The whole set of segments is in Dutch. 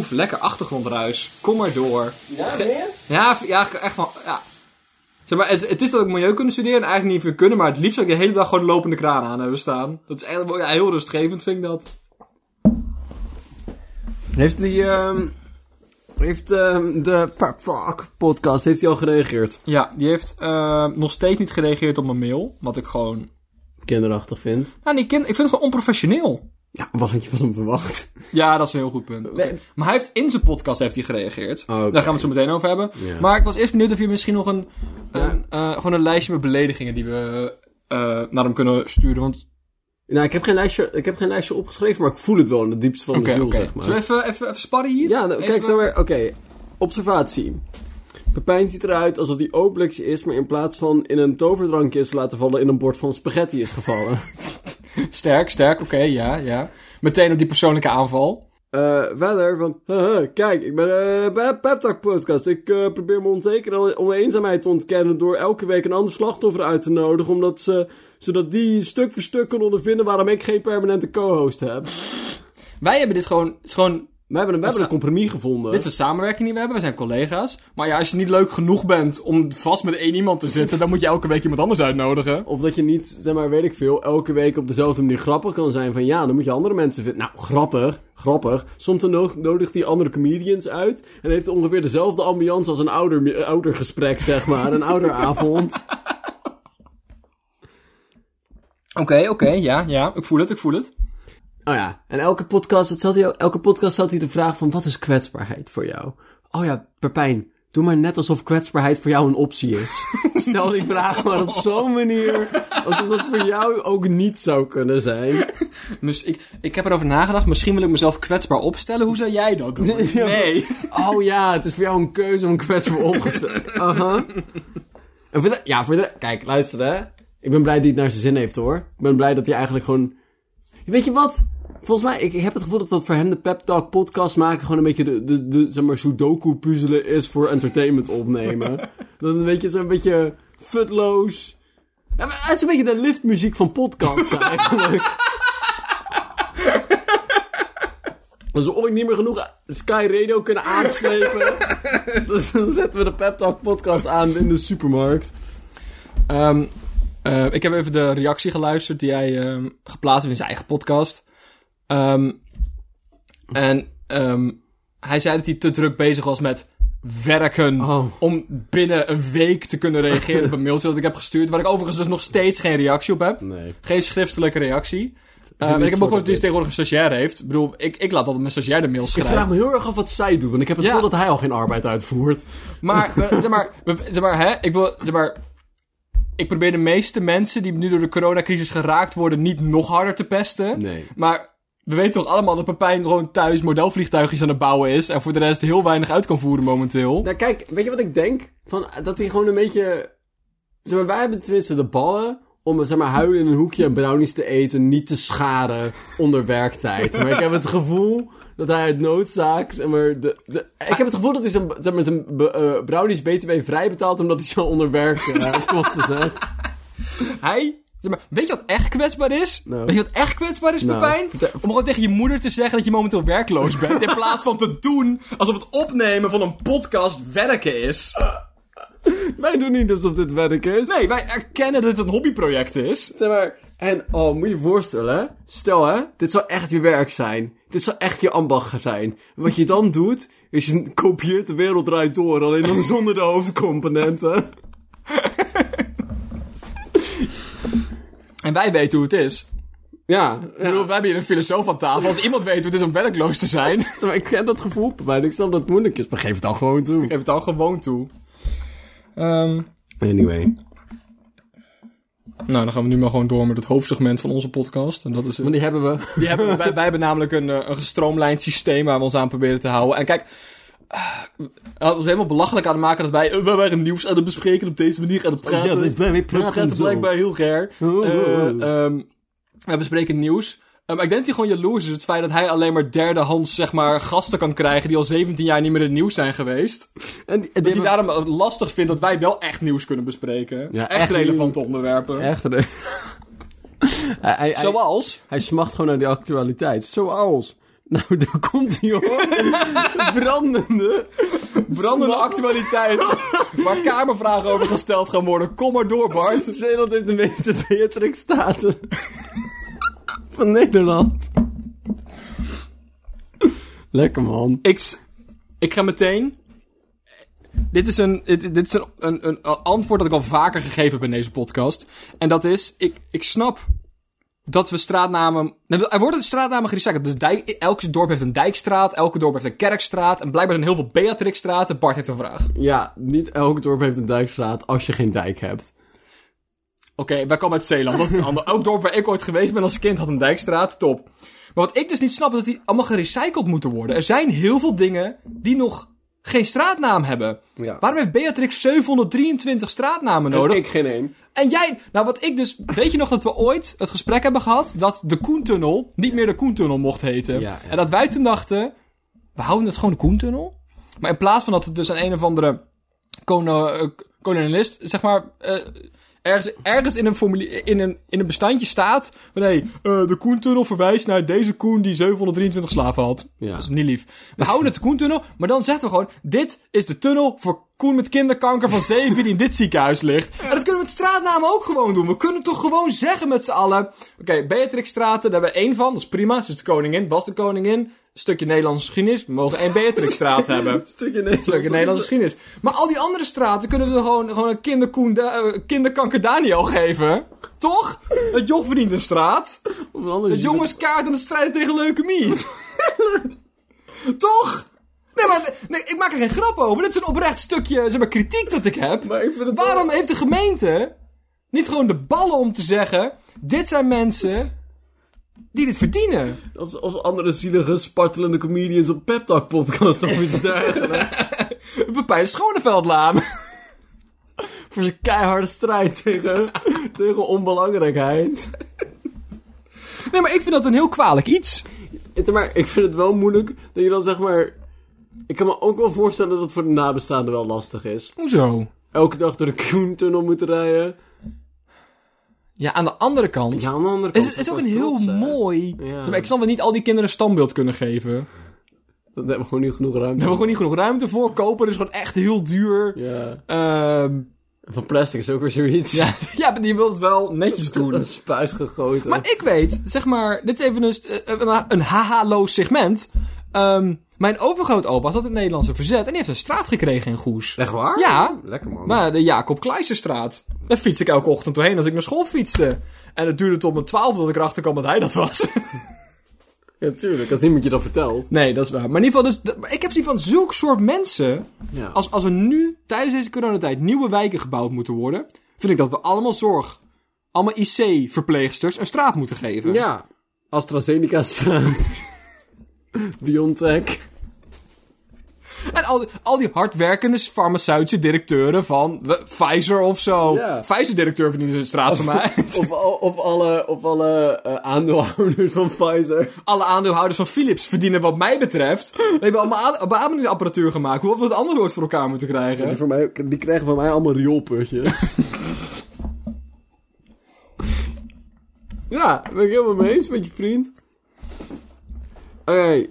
Oef, lekker achtergrondruis. Kom maar door. Ja, Ge- ben je? Ja, ja echt wel. Ja. Zeg maar, het, het is dat ik milieu kunnen studeren en eigenlijk niet veel kunnen, maar het liefst zou ik de hele dag gewoon lopende kraan aan hebben staan. Dat is eigenlijk wel ja, heel rustgevend, vind ik dat. Heeft die, ehm, heeft ehm, de Talk podcast, heeft hij al gereageerd? Ja, die heeft eh, nog steeds niet gereageerd op mijn mail, wat ik gewoon... Kinderachtig vindt. Nou, die kind, ik vind het gewoon onprofessioneel. Ja, wat had je van hem verwacht? Ja, dat is een heel goed punt. Maar hij heeft in zijn podcast heeft hij gereageerd. Oké. Daar gaan we het zo meteen over hebben. Maar ik was eerst benieuwd of je misschien nog een, Ja. eh, gewoon een lijstje met beledigingen die we eh, naar hem kunnen sturen. Want Nou, ik heb, geen lijstje, ik heb geen lijstje opgeschreven, maar ik voel het wel in het diepste van de ziel, oké. zeg maar. Zullen we even, even, even sparren hier? Ja, nou, Even- kijk zo weer. Oké, observatie. Pepijn ziet eruit alsof hij Obelix is, maar in plaats van in een toverdrankje is laten vallen, in een bord van spaghetti is gevallen. Sterk, sterk, oké, ja, ja. Meteen op die persoonlijke aanval. Eh, verder van, haha, kijk, ik ben eh, bij Pep Talk Podcast. Ik eh, probeer me onzeker om eenzaamheid te ontkennen door elke week een ander slachtoffer uit te nodigen, omdat ze, zodat die stuk voor stuk kunnen ondervinden waarom ik geen permanente co-host heb. Wij hebben dit gewoon, het is gewoon, We hebben, een- we hebben een compromis gevonden. dit is een samenwerking die we hebben. We zijn collega's. Maar ja, als je niet leuk genoeg bent om vast met één iemand te zitten, dan moet je elke week iemand anders uitnodigen. Of dat je niet, zeg maar, weet ik veel, elke week op dezelfde manier grappig kan zijn. Van ja, dan moet je andere mensen vinden. Nou, grappig, grappig. Soms nodigt hij andere comedians uit. En heeft ongeveer dezelfde ambiance als een ouder, eh, oudergesprek, zeg maar. Een ouderavond. Oké, oké, ja, ja. Ik voel het, ik voel het. Oh ja, en elke podcast, stelt hij, ook- elke podcast stelt hij de vraag van, wat is kwetsbaarheid voor jou? Oh ja, Pepijn, doe maar net alsof kwetsbaarheid voor jou een optie is. Stel die vraag maar op zo'n manier, alsof dat voor jou ook niet zou kunnen zijn. Dus ik, ik heb erover nagedacht. Misschien wil ik mezelf kwetsbaar opstellen. Hoe zou jij dat doen? Nee. Oh ja, het is voor jou een keuze om kwetsbaar opgesteld. Aha. En voor de, ja, voor de, kijk, luister hè. Ik ben blij dat hij het naar zijn zin heeft hoor. Ik ben blij dat hij eigenlijk gewoon... Weet je wat? Volgens mij, ik, ik heb het gevoel dat wat voor hem de Pep Talk podcast maken gewoon een beetje de, de, de zeg maar, sudoku puzzelen is voor entertainment opnemen. dat een beetje zo'n beetje futloos. Ja, het is een beetje de liftmuziek van podcasts eigenlijk. Als we ooit niet meer genoeg Sky Radio kunnen aanslepen, dan zetten we de Pep Talk podcast aan in de supermarkt. Ehm, eh, ik heb even de reactie geluisterd die hij ehm, geplaatst heeft in zijn eigen podcast. Ehm, en ehm, hij zei dat hij te druk bezig was met werken Oh. om binnen een week te kunnen reageren op een mailtje dat ik heb gestuurd, waar ik overigens dus nog steeds geen reactie op heb. Nee. Geen schriftelijke reactie. Ik heb ook gehoord dat hij tegenwoordig een stagiair heeft. Ik bedoel, ik, ik laat altijd mijn stagiair de mails Ik schrijven. vraag me heel erg af wat zij doet, want ik heb het Ja. gevoel dat hij al geen arbeid uitvoert. Maar, eh, zeg maar, zeg maar, hè, ik wil, zeg maar, ik probeer de meeste mensen die nu door de coronacrisis geraakt worden niet nog harder te pesten. Nee. Maar we weten toch allemaal dat Pepijn gewoon thuis modelvliegtuigjes aan het bouwen is en voor de rest heel weinig uit kan voeren momenteel. Nou kijk, weet je wat ik denk? Van, dat hij gewoon een beetje... Zeg maar, wij hebben tenminste de ballen om zeg maar, huilen in een hoekje en brownies te eten, niet te schaden onder werktijd. Maar ik heb het gevoel dat hij uit noodzaak, zeg maar, de, de, ik heb het gevoel dat hij zijn, zeg maar, zijn eh, brownies btw vrij betaalt omdat hij zo onder werk eh, kosten zet. Hij, zeg maar, weet je wat echt kwetsbaar is? Nou. Weet je wat echt kwetsbaar is, Nou, Pepijn? vertel- Om gewoon tegen je moeder te zeggen dat je momenteel werkloos bent, in plaats van te doen alsof het opnemen van een podcast werken is. Wij doen niet alsof dit werk is. Nee, wij erkennen dat het een hobbyproject is. Zeg maar, en oh, moet je je voorstellen? Stel hè, dit zou echt je werk zijn. Dit zou echt je ambacht zijn. Wat je dan doet, is je kopieert de wereld draait door, alleen dan zonder de hoofdcomponenten. En wij weten hoe het is. Ja, Ik bedoel, ja. we hebben hier een filosoof aan tafel. Als iemand weet hoe het is om werkloos te zijn, maar, ik ken dat gevoel mij. Ik snap dat het moeilijk is, maar geef het dan gewoon toe. geef het dan gewoon toe. Ehm, Anyway. nou, dan gaan we nu maar gewoon door met het hoofdsegment van onze podcast. En dat is... Want die hebben we. Die hebben, wij, wij hebben namelijk een, eh, een gestroomlijnd systeem waar we ons aan proberen te houden. En kijk, uh, het was helemaal belachelijk aan het maken dat wij, eh, wij waren nieuws aan het bespreken op deze manier aan het praten. Ja, dat is We blijkbaar heel ger. Eh, ehm, we bespreken nieuws. Eh, maar ik denk dat hij gewoon jaloers is. Het feit dat hij alleen maar derdehands, zeg maar, gasten kan krijgen die al 17 jaar niet meer in het nieuws zijn geweest. En die, Dat hij daarom lastig vindt dat wij wel echt nieuws kunnen bespreken. Ja, echt, echt relevante onderwerpen. Echt. hij, hij, Zoals... hij smacht gewoon naar die actualiteit. Zoals Nou, daar komt hij hoor. Brandende. Brandende actualiteit. waar kamervragen over gesteld gaan worden. Kom maar door, Bart. Zeeland heeft de meeste Beatrix-staten van Nederland. Lekker man. Ik, ik ga meteen. Dit is, een, dit, dit is een, een, een antwoord dat ik al vaker gegeven heb in deze podcast. En dat is: ik, ik snap dat we straatnamen. nee, Er worden straatnamen gerecycled. Dus dijk, elk dorp heeft een dijkstraat, elke dorp heeft een kerkstraat. En blijkbaar zijn heel veel Beatrixstraten. Bart heeft een vraag. Ja, niet elk dorp heeft een dijkstraat als je geen dijk hebt. Oké, wij komen uit Zeeland. Dat is anders. Elk dorp waar ik ooit geweest ben als kind had een dijkstraat. Top. Maar wat ik dus niet snap, is dat die allemaal gerecycled moeten worden. Er zijn heel veel dingen die nog geen straatnaam hebben. Ja. Waarom heeft Beatrix 723 straatnamen nodig? ik geen één. En jij, nou wat ik dus, weet je nog dat we ooit het gesprek hebben gehad dat de Koentunnel niet meer de Koentunnel mocht heten? Ja, ja. En dat wij toen dachten, we houden het gewoon de Koentunnel. Maar in plaats van dat het dus aan een of andere eh, kolonialist, zeg maar, eh, ergens, ergens in, een formulier, in, een, in een bestandje staat van hé, eh, de Koentunnel verwijst naar deze Koen die 723 slaven had. Ja. Dat is niet lief. We houden het de Koentunnel, maar dan zeggen we gewoon, dit is de tunnel voor Koen met kinderkanker van 7 die in dit ziekenhuis ligt. En dat kunnen we met straatnamen ook gewoon doen. We kunnen toch gewoon zeggen met z'n allen, oké, Beatrixstraten, daar hebben we één van, dat is prima. Ze is de koningin, was de koningin. Stukje Nederlandse geschiedenis, we mogen één Beatrixstraat hebben. Stukje Nederlands. Stukje Nederlandse geschiedenis. Maar al die andere straten kunnen we gewoon, gewoon een kinderkoen, eh, kinderkanker Daniel geven. Toch? Het joch verdient een straat. Het jongenskaart en de strijd tegen leukemie. Toch? Nee, maar nee, ik maak er geen grap over. Dit is een oprecht stukje zeg maar, kritiek dat ik heb. Maar ik Waarom heeft de gemeente niet gewoon de ballen om te zeggen... Dit zijn mensen die dit verdienen. Of, of andere zielige, spartelende comedians op Pep Talk podcast of iets dergelijks. Pepijn Schoneveldlaan. Voor zijn keiharde strijd tegen, tegen onbelangrijkheid. Nee, maar ik vind dat een heel kwalijk iets. Maar ik vind het wel moeilijk dat je dan zeg maar... Ik kan me ook wel voorstellen dat het voor de nabestaanden wel lastig is. Hoezo? Elke dag door de Koentunnel moeten rijden. Ja, aan de andere kant... Ja, aan de andere kant. is, het is ook een heel trots, mooi... Ja. Ik snap dat niet al die kinderen een standbeeld kunnen geven. Dat hebben we gewoon niet genoeg Daar ruimte. hebben we gewoon niet genoeg ruimte voor. Kopen is gewoon echt heel duur. Ja. Ehm Van plastic is ook weer zoiets. ja, ja, maar die wil het wel netjes doen. Dat spuit gegoten. Maar ik weet, zeg maar, dit is even een, eh, een, een haha-loos segment. Ehm, mijn overgrootopa had het Nederlandse verzet en die heeft een straat gekregen in Goes. Echt waar? Ja. Lekker man. Maar de Jacob Kleijserstraat. Daar fiets ik elke ochtend doorheen als ik naar school fietste. En het duurde tot mijn twaalf dat ik erachter kwam dat hij dat was. Ja, tuurlijk. Als niemand je dat vertelt. nee, dat is waar. Maar in ieder geval, dus, ik heb zie van zulk soort mensen. Ja. Als, als er nu tijdens deze coronatijd nieuwe wijken gebouwd moeten worden, vind ik dat we allemaal zorg, allemaal IC-verpleegsters een straat moeten geven. Ja. AstraZeneca straat. Biontech. En al die, al die hardwerkende farmaceutische directeuren van Pfizer of zo. Ja. Pfizer-directeur verdient een straat van mij. Of, of alle, of alle eh, aandeelhouders van Pfizer. Alle aandeelhouders van Philips verdienen wat mij betreft. We hebben allemaal beademingsapparatuur gemaakt. Hoe we het anders ooit voor elkaar moeten krijgen? Die, voor mij, die krijgen van mij allemaal rioolputjes. ja, ben ik helemaal mee eens met je vriend. Oké.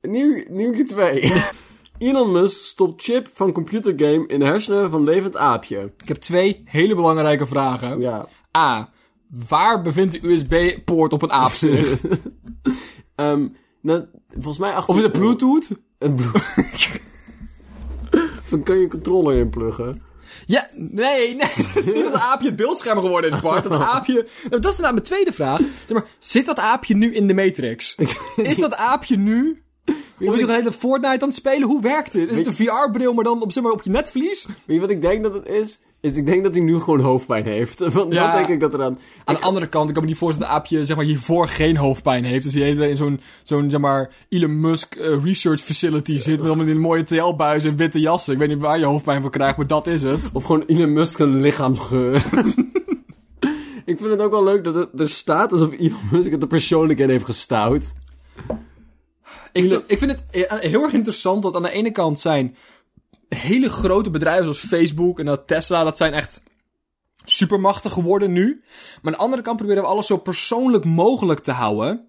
Nieuw, nieuwtje 2. Elon Musk stopt chip van computergame in de hersenen van levend aapje. Ik heb twee hele belangrijke vragen. Ja. A. Waar bevindt de USB-poort op een aap zich? Ehm nou, volgens mij achter... of in de Bluetooth? Een Bluetooth. Dan kan je een controller inpluggen. Ja, nee, nee. Dat is niet dat het aapje het beeldscherm geworden is, Bart. Dat aapje... Nou, dat is nou mijn tweede vraag. Zeg maar, zit dat aapje nu in de Matrix? Is dat aapje nu... Of is hij een hele Fortnite aan het spelen? Hoe werkt dit? Is het een VR-bril, maar dan op, zeg maar, op je netvlies? Weet je wat ik denk dat het is? Is ik denk dat hij nu gewoon hoofdpijn heeft. Want Ja. dat denk ik dat er aan... Aan de andere kant, ik kan me niet voorstellen dat aapje zeg maar, hiervoor geen hoofdpijn heeft. Dus die hele tijd in zo'n, zo'n zeg maar, Elon Musk eh, research facility zit. Met die mooie TL-buizen en witte jassen. Ik weet niet waar je hoofdpijn van krijgt, maar dat is het. Of gewoon Elon Musk een lichaamsgeur. ik vind het ook wel leuk dat het er staat alsof Elon Musk het er persoonlijk in heeft gestouwd. Ik vind, ik vind het eh, heel erg interessant dat aan de ene kant zijn hele grote bedrijven zoals Facebook en dat Tesla, dat zijn echt supermachtig geworden nu. Maar aan de andere kant proberen we alles zo persoonlijk mogelijk te houden.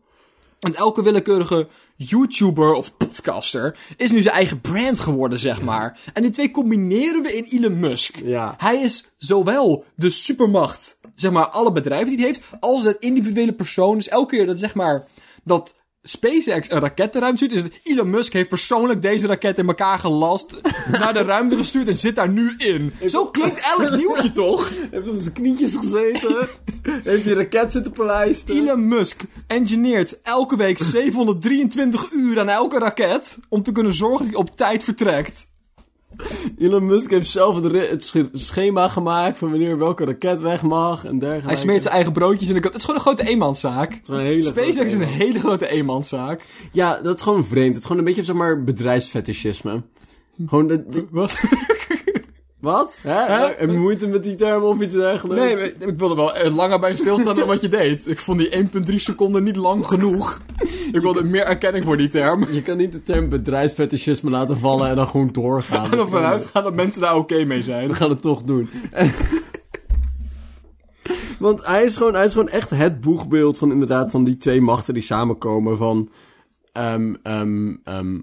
En elke willekeurige YouTuber of podcaster is nu zijn eigen brand geworden, zeg maar. En die twee combineren we in Elon Musk. Ja. Hij is zowel de supermacht, zeg maar, alle bedrijven die hij heeft, als het individuele persoon. Dus elke keer dat, zeg maar, dat SpaceX een raket de ruimte stuurt, is Elon Musk heeft persoonlijk deze raket in elkaar gelast, naar de ruimte gestuurd en zit daar nu in. Zo klinkt elk nieuwtje toch? Heeft op zijn knietjes gezeten. heeft die raket zitten polijsten. Elon Musk engineert elke week 723 uur aan elke raket om te kunnen zorgen dat hij op tijd vertrekt. Elon Musk heeft zelf het, het schema gemaakt van wanneer welke raket weg mag en dergelijke. Hij smeert zijn eigen broodjes in de kant. Het is gewoon een grote eenmanszaak. is een hele SpaceX grote is een hele grote eenmanszaak. Ja, dat is gewoon vreemd. Het is gewoon een beetje, zeg maar, bedrijfsfetischisme. Gewoon, dat- Wat? Wat? Hè? Moeite met die term of iets dergelijks? Nee, maar ik wilde wel eh, langer bij stilstaan dan wat je deed. Ik vond die 1,3 seconden niet lang genoeg. Ik wilde meer erkenning voor die term. Je kan niet de term bedrijfsfetischisme laten vallen en dan gewoon doorgaan. En ervan uitgaan dat mensen daar oké mee zijn. We gaan het toch doen. Want hij is, gewoon, hij is gewoon echt het boegbeeld van inderdaad van die twee machten die samenkomen van ehm, ehm, ehm,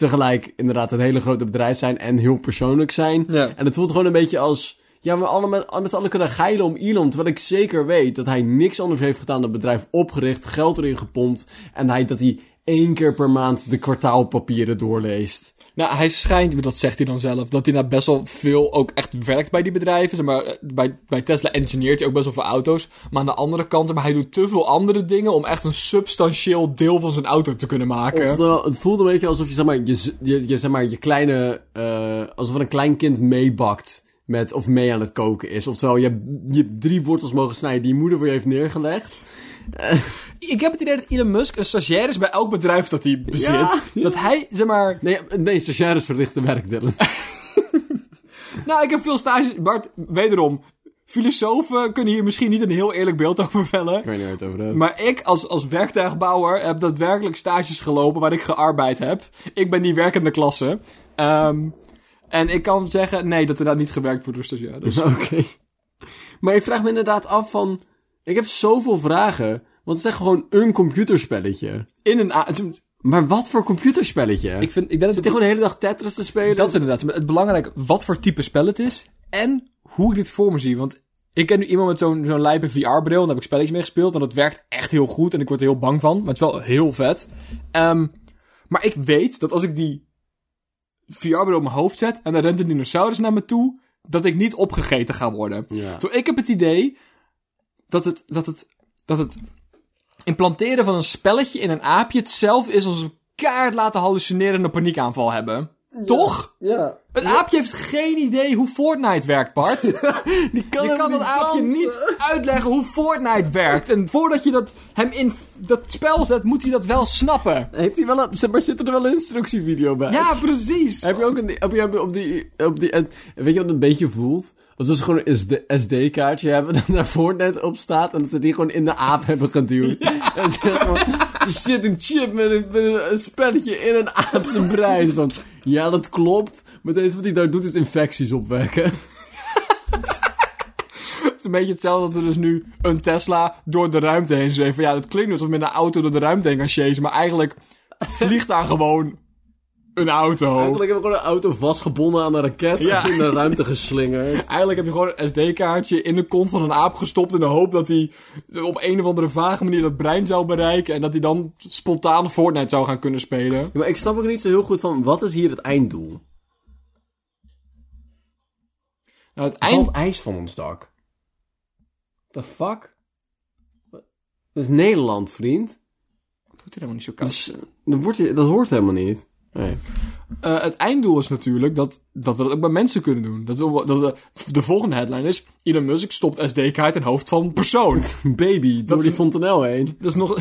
tegelijk inderdaad een hele grote bedrijf zijn en heel persoonlijk zijn. Ja. En het voelt gewoon een beetje als, ja, we allemaal met z'n allen kunnen geilen om Elon, terwijl ik zeker weet dat hij niks anders heeft gedaan dan het bedrijf opgericht, geld erin gepompt en hij, dat hij één keer per maand de kwartaalpapieren doorleest. Nou, hij schijnt, dat zegt hij dan zelf, dat hij nou best wel veel ook echt werkt bij die bedrijven. Zeg maar, eh, bij, bij Tesla engineert hij ook best wel veel auto's. Maar aan de andere kant, maar, hij doet te veel andere dingen om echt een substantieel deel van zijn auto te kunnen maken. Oftewel, het voelt een beetje alsof je, zeg maar, je, je, je, zeg maar, je kleine, eh, alsof een klein kind meebakt met, of mee aan het koken is. Oftewel, je hebt, je hebt drie wortels mogen snijden die je moeder voor je heeft neergelegd. Ik heb het idee dat Elon Musk een stagiair is bij elk bedrijf dat hij bezit. Ja, ja. Dat hij, zeg maar... Nee, nee, stagiaires verrichten werk, Dylan. Nou, ik heb veel stages... Bart, wederom, filosofen kunnen hier misschien niet een heel eerlijk beeld over vellen. Ik weet niet waar het over hebt. Maar ik als, als werktuigbouwer heb daadwerkelijk stages gelopen waar ik gearbeid heb. Ik ben die werkende klasse. Ehm, en ik kan zeggen, nee, dat er daar niet gewerkt wordt door stagiaires. Oké. Maar ik vraag me inderdaad af van... Ik heb zoveel vragen, want het is echt gewoon een computerspelletje. In een... het is- Maar wat voor computerspelletje? Ik, vind, ik denk dat Zit hij gewoon de hele dag Tetris te spelen? Dat inderdaad. Maar Het belangrijk, wat voor type spel het is. En hoe ik dit voor me zie. Want ik ken nu iemand met zo'n zo'n lijpe VR-bril. En daar heb ik spelletjes mee gespeeld. En dat werkt echt heel goed. En ik word er heel bang van. Maar het is wel heel vet. Ehm, maar ik weet dat als ik die VR-bril op mijn hoofd zet. En dan rent een dinosaurus naar me toe. Dat ik niet opgegeten ga worden. Ja. Zo, ik heb het idee dat het, dat het, dat het implanteren van een spelletje in een aapje hetzelfde is als een kaart laten hallucineren en een paniekaanval hebben. Toch? Ja. Het aapje heeft geen idee hoe Fortnite werkt, Bart. Die kan je kan dat aapje dansen. niet uitleggen hoe Fortnite werkt. En voordat je dat, hem in dat spel zet, moet hij dat wel snappen. Heeft hij wel een, maar zit er wel een instructievideo bij? Ja, precies. Heb je ook een, heb je, op die, op die, weet je wat het een beetje voelt? Alsof ze gewoon een SD, SD-kaartje hebben dat daar Fortnite op staat en dat ze die gewoon in de aap hebben geduwd. En ze gewoon, er zit een chip met een, met een- een spelletje in een aap zijn brein. Dan, ja, dat klopt, maar het enige wat hij daar doet is infecties opwekken. Het is een beetje hetzelfde dat er dus nu een Tesla door de ruimte heen zweeft. Van, Ja, dat klinkt alsof met een auto door de ruimte heen kan chasen. Maar eigenlijk vliegt daar gewoon een auto. Eigenlijk hebben we gewoon een auto vastgebonden aan een raket Ja. en in de ruimte geslingerd. Eigenlijk heb je gewoon een SD-kaartje in de kont van een aap gestopt in de hoop dat hij op een of andere vage manier dat brein zou bereiken en dat hij dan spontaan Fortnite zou gaan kunnen spelen. Ja, maar ik snap ook niet zo heel goed van, wat is hier het einddoel? Nou, het Eind... ijs van ons dak. The fuck? Dat is Nederland, vriend. doet hij helemaal niet zo Dat, koud. is- dat, wordt, dat hoort helemaal niet. Nee. Eh, het einddoel is natuurlijk dat, dat we dat ook bij mensen kunnen doen. Dat, we- dat we- de volgende headline is... Elon Musk stopt SD-kaart in hoofd van persoon. Baby, door is die fontanel heen. Dat is nog...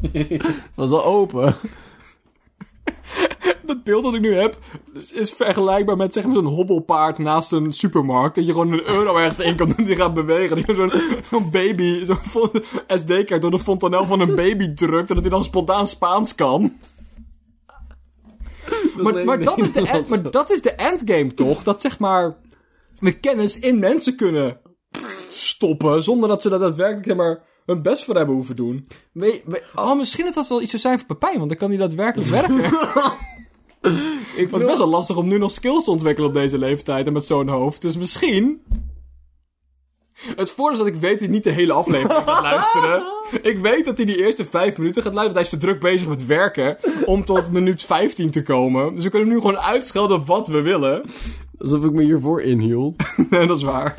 Was al open. Dat beeld dat ik nu heb, is, vergelijkbaar met zeg maar zo'n hobbelpaard naast een supermarkt. Dat je gewoon een euro ergens in kan doen die gaat bewegen. Dat je zo'n baby, zo'n SD-kaart door de fontanel van een baby drukt. En dat hij dan spontaan Spaans kan. Maar, maar, dat is de end, maar dat is de endgame toch? Dat zeg maar, we kennis in mensen kunnen stoppen. Zonder dat ze dat daadwerkelijk maar, mijn best voor hebben hoeven doen. Weet- Oh, misschien dat dat wel iets zou zijn voor Pepijn, want dan kan hij daadwerkelijk werken. ik Het is best wel lastig om nu nog skills te ontwikkelen op deze leeftijd en met zo'n hoofd. Dus misschien... Het voordeel is dat ik weet dat hij niet de hele aflevering gaat luisteren. Ik weet dat hij die eerste vijf minuten gaat luisteren. Want hij is te druk bezig met werken om tot minuut 15 te komen. Dus we kunnen nu gewoon uitschelden wat we willen. Alsof ik me hiervoor inhield. Nee, dat is waar.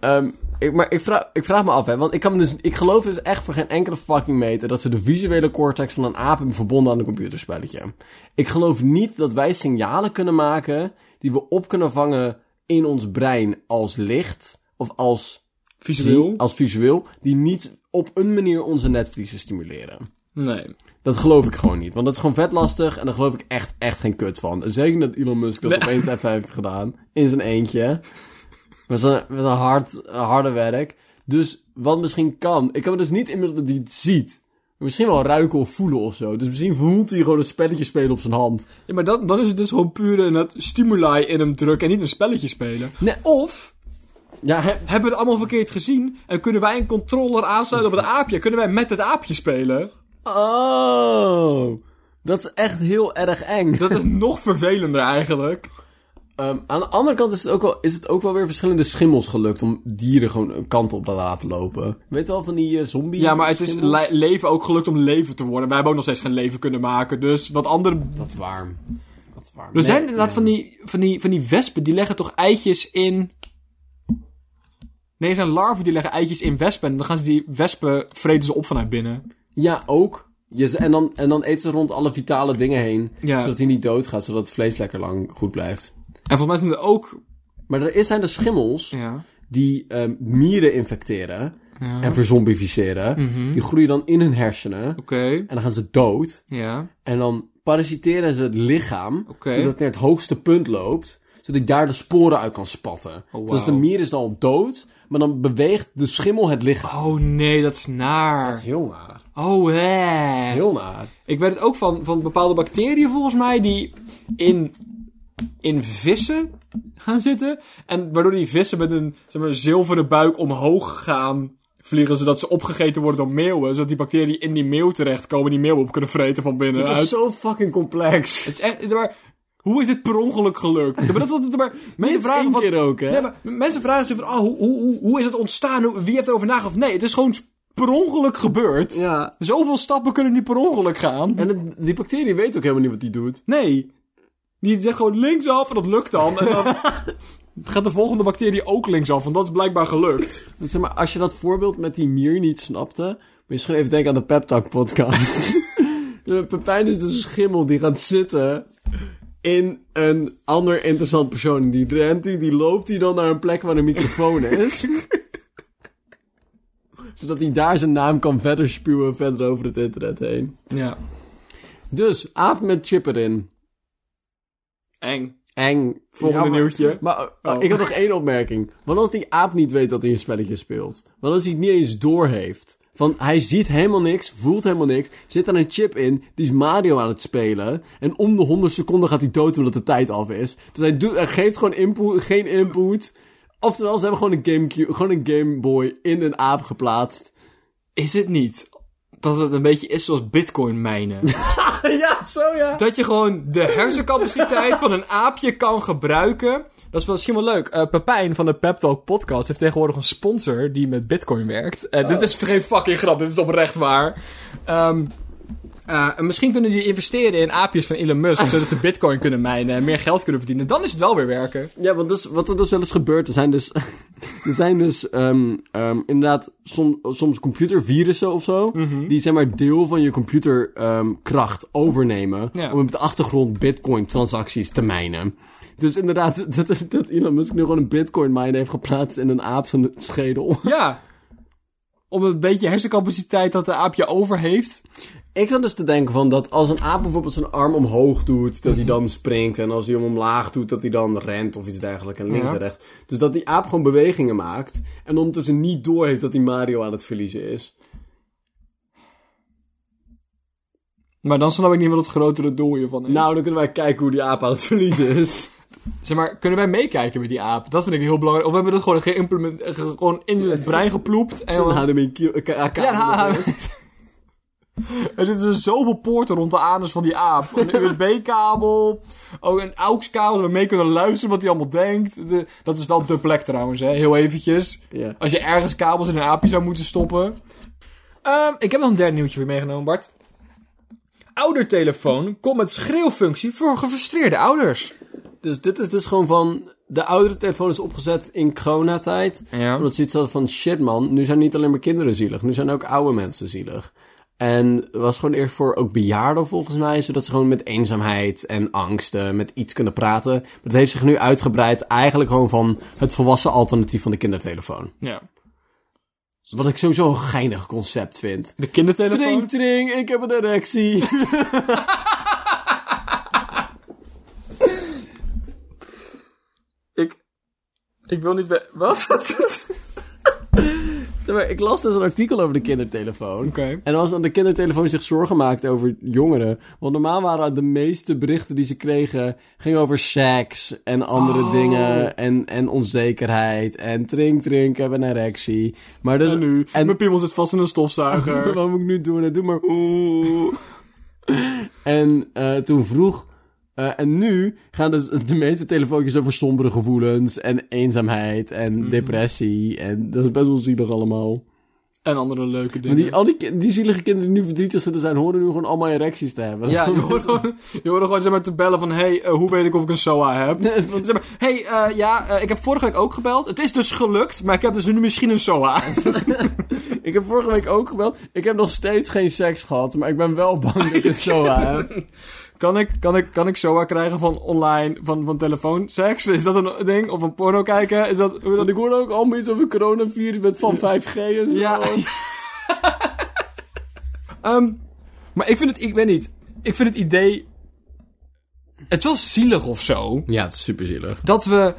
Ehm, ik, maar ik vraag, ik vraag me af, hè, want ik, kan dus, ik geloof dus echt voor geen enkele fucking meter dat ze de visuele cortex van een aap hebben verbonden aan een computerspelletje. Ik geloof niet dat wij signalen kunnen maken die we op kunnen vangen in ons brein als licht of als Visueel? als visueel, die niet op een manier onze netvliezen stimuleren. Nee. Dat geloof ik gewoon niet, want dat is gewoon vet lastig en daar geloof ik echt, echt geen kut van. En zeker dat Elon Musk dat Nee. opeens even heeft gedaan, in zijn eentje. Met zijn, met zijn hard, harde werk. Dus wat misschien kan, ik kan me dus niet inmiddels dat hij het ziet. Misschien wel ruiken of voelen of zo. Dus misschien voelt hij gewoon een spelletje spelen op zijn hand. Ja, maar dan, dan is het dus gewoon puur het stimuli in hem drukken en niet een spelletje spelen. Nee. Of Ja, he- hebben we het allemaal verkeerd gezien en kunnen wij een controller aansluiten op het aapje? Kunnen wij met het aapje spelen? oh. Dat is echt heel erg eng. Dat is nog vervelender eigenlijk. Ehm, aan de andere kant is het, ook wel, is het ook wel weer verschillende schimmels gelukt om dieren gewoon een kant op te laten lopen. Weet je wel van die eh, zombie Ja, maar het is le- leven ook gelukt om leven te worden. Wij hebben ook nog steeds geen leven kunnen maken. Dus wat andere... Dat is waar. Dat is waar. Er Nee, zijn inderdaad nee. van, die, van, die, van die wespen, die leggen toch eitjes in... Nee, zijn larven die leggen eitjes in wespen. En dan gaan ze die wespen vreten ze op vanuit binnen. Ja, ook. Je, en, dan, en dan eten ze rond alle vitale dingen heen. Ja. Zodat hij niet doodgaat, zodat het vlees lekker lang goed blijft. En volgens mij zijn er ook... Maar er is, zijn er schimmels Ja. die ehm, mieren infecteren ja. en verzombificeren. Mhm. Die groeien dan in hun hersenen. Oké. En dan gaan ze dood. Ja. En dan parasiteren ze het lichaam, zodat het naar het hoogste punt loopt, zodat hij daar de sporen uit kan spatten. Oh, Dus de mier is dan dood, maar dan beweegt de schimmel het lichaam. Oh nee, dat is naar. Dat is heel naar. Oh, hè. Heel naar. Ik weet het ook van, van bepaalde bacteriën volgens mij die in, in vissen gaan zitten. En waardoor die vissen met een zeg maar, zilveren buik omhoog gaan vliegen. Zodat ze opgegeten worden door meeuwen. Zodat die bacteriën in die meeuw terechtkomen. Die meeuw op kunnen vreten van Het binnenuit. is zo fucking complex. Het is echt... Maar, hoe is dit per ongeluk gelukt? Maar dat, dat, maar, mensen vragen van, keer ook, hè? Nee, maar mensen vragen zich van, oh, hoe, hoe, hoe, is het ontstaan? Wie heeft erover nagedacht? Nee, het is gewoon per ongeluk gebeurd. Ja. Zoveel stappen kunnen niet per ongeluk gaan. En het- die bacterie weet ook helemaal niet wat die doet. Nee. Die zegt gewoon linksaf en dat lukt dan. En dan gaat de volgende bacterie ook linksaf, want dat is blijkbaar gelukt. Dus zeg maar, als je dat voorbeeld met die mier niet snapte, moet je misschien even denken aan de Pep Talk podcast. De Pepijn is de schimmel die gaat zitten in een ander interessant persoon. Die rent die, die loopt die dan naar een plek waar een microfoon is. Zodat hij daar zijn naam kan verder spuwen verder over het internet heen. Ja. Dus, aap met chip erin. Eng. Eng. Volgende Ja, maar- nieuwtje. Maar uh, Oh. ik had nog één opmerking. Want als die aap niet weet dat hij een spelletje speelt. Want als hij het niet eens doorheeft. Van hij ziet helemaal niks, voelt helemaal niks. Zit er een chip in, die is Mario aan het spelen. En om de 100 seconden gaat hij dood omdat de tijd af is. Dus hij, doet, hij geeft gewoon input, geen input. Oftewel, ze hebben gewoon een, Gamecube, gewoon een Game Boy in een aap geplaatst. Is het niet dat het een beetje is zoals bitcoin mijnen? ja, zo ja. dat je gewoon de hersencapaciteit van een aapje kan gebruiken. Dat is misschien wel leuk. Eh Pepijn van de Pep Talk podcast heeft tegenwoordig een sponsor die met bitcoin werkt. En dit is geen fucking grap, dit is oprecht waar. Ehm, eh, en misschien kunnen die investeren in aapjes van Elon Musk, zodat ze bitcoin kunnen mijnen en meer geld kunnen verdienen. Dan is het wel weer werken. Ja, want dus, wat er dus wel eens gebeurt, er zijn dus, er zijn dus ehm, ehm, inderdaad som, soms computervirussen of zo, die zeg maar deel van je computerkracht overnemen Ja. om op de achtergrond bitcoin transacties te mijnen. Dus inderdaad, dat, dat Elon Musk nu gewoon een bitcoin mine heeft geplaatst in een aap zijn schedel. Ja. Om een beetje hersencapaciteit dat de aapje over heeft. Ik zat dus te denken van dat als een aap bijvoorbeeld zijn arm omhoog doet, dat hij dan springt. En als hij hem omlaag doet, dat hij dan rent of iets dergelijks. En links Ja. en rechts. Dus dat die aap gewoon bewegingen maakt. En ondertussen niet door heeft dat hij Mario aan het verliezen is. Maar dan snap ik niet wat het grotere doel hiervan is. Nou, dan kunnen wij kijken hoe die aap aan het verliezen is. zeg maar, kunnen wij meekijken met die aap? Dat vind ik heel belangrijk. Of hebben we dat gewoon geïmplement, ge- gewoon in zijn brein geploept? En dan- HDMI Q- K- ja, er zitten dus zoveel poorten rond de anus van die aap. Een USB-kabel, ook een AUX-kabel, waar we mee kunnen luisteren wat hij allemaal denkt. De- dat is wel de plek trouwens, hè. Heel eventjes. Als je ergens kabels in een aapje zou moeten stoppen. Ehm, ik heb nog een derde nieuwtje voor je meegenomen, Bart. Oudertelefoon komt met schreeuwfunctie voor gefrustreerde ouders. Dus dit is dus gewoon van... De oudere telefoon is opgezet in coronatijd. Ja. Omdat ze iets hadden van... Shit man, nu zijn niet alleen maar kinderen zielig. Nu zijn ook oude mensen zielig. En was gewoon eerst voor ook bejaarden volgens mij. Zodat ze gewoon met eenzaamheid en angsten met iets kunnen praten. Maar dat heeft zich nu uitgebreid eigenlijk gewoon van... Het volwassen alternatief van de kindertelefoon. Ja. Wat ik sowieso een geinig concept vind. De kindertelefoon. Tring, tring, ik heb een erectie. Ik wil niet... we- Wat? Maar, ik las dus een artikel over de kindertelefoon. Oké. En als dan de kindertelefoon zich zorgen maakte over jongeren. Want normaal waren de meeste berichten die ze kregen. gingen over seks en andere Oh. dingen. En, en onzekerheid. En trink, drink, heb een erectie. Maar dus. En nu? En, Mijn piemel zit vast in een stofzuiger. wat moet ik nu doen? En doe maar. Oeh. En eh, toen vroeg. Eh, en nu gaan dus de meeste telefoontjes over sombere gevoelens. En eenzaamheid. En Mhm. depressie. En dat is best wel zielig allemaal. En andere leuke Maar dingen. die, al die, die zielige kinderen die nu verdrietig zitten zijn, horen nu gewoon allemaal erecties te hebben. Ja, je hoort gewoon, je hoort gewoon zeg maar, te bellen van... hey, eh, hoe weet ik of ik een SOA heb? zeg maar, hey, eh, ja, ik heb vorige week ook gebeld. Het is dus gelukt, maar ik heb dus nu misschien een SOA. ik heb vorige week ook gebeld. Ik heb nog steeds geen seks gehad, maar ik ben wel bang dat ik een SOA heb. Kan, ik, kan, ik, kan ik SOA krijgen van online, van, van telefoonseks? Is dat een ding? Of een porno kijken? Is dat... Hoe Want dat... ik hoorde ook allemaal iets over coronavirus met van 5G en zo. Ja. Ehm, maar ik vind het, ik weet niet. Ik vind het idee... Het is wel zielig of zo. Ja, het is super zielig. dat we.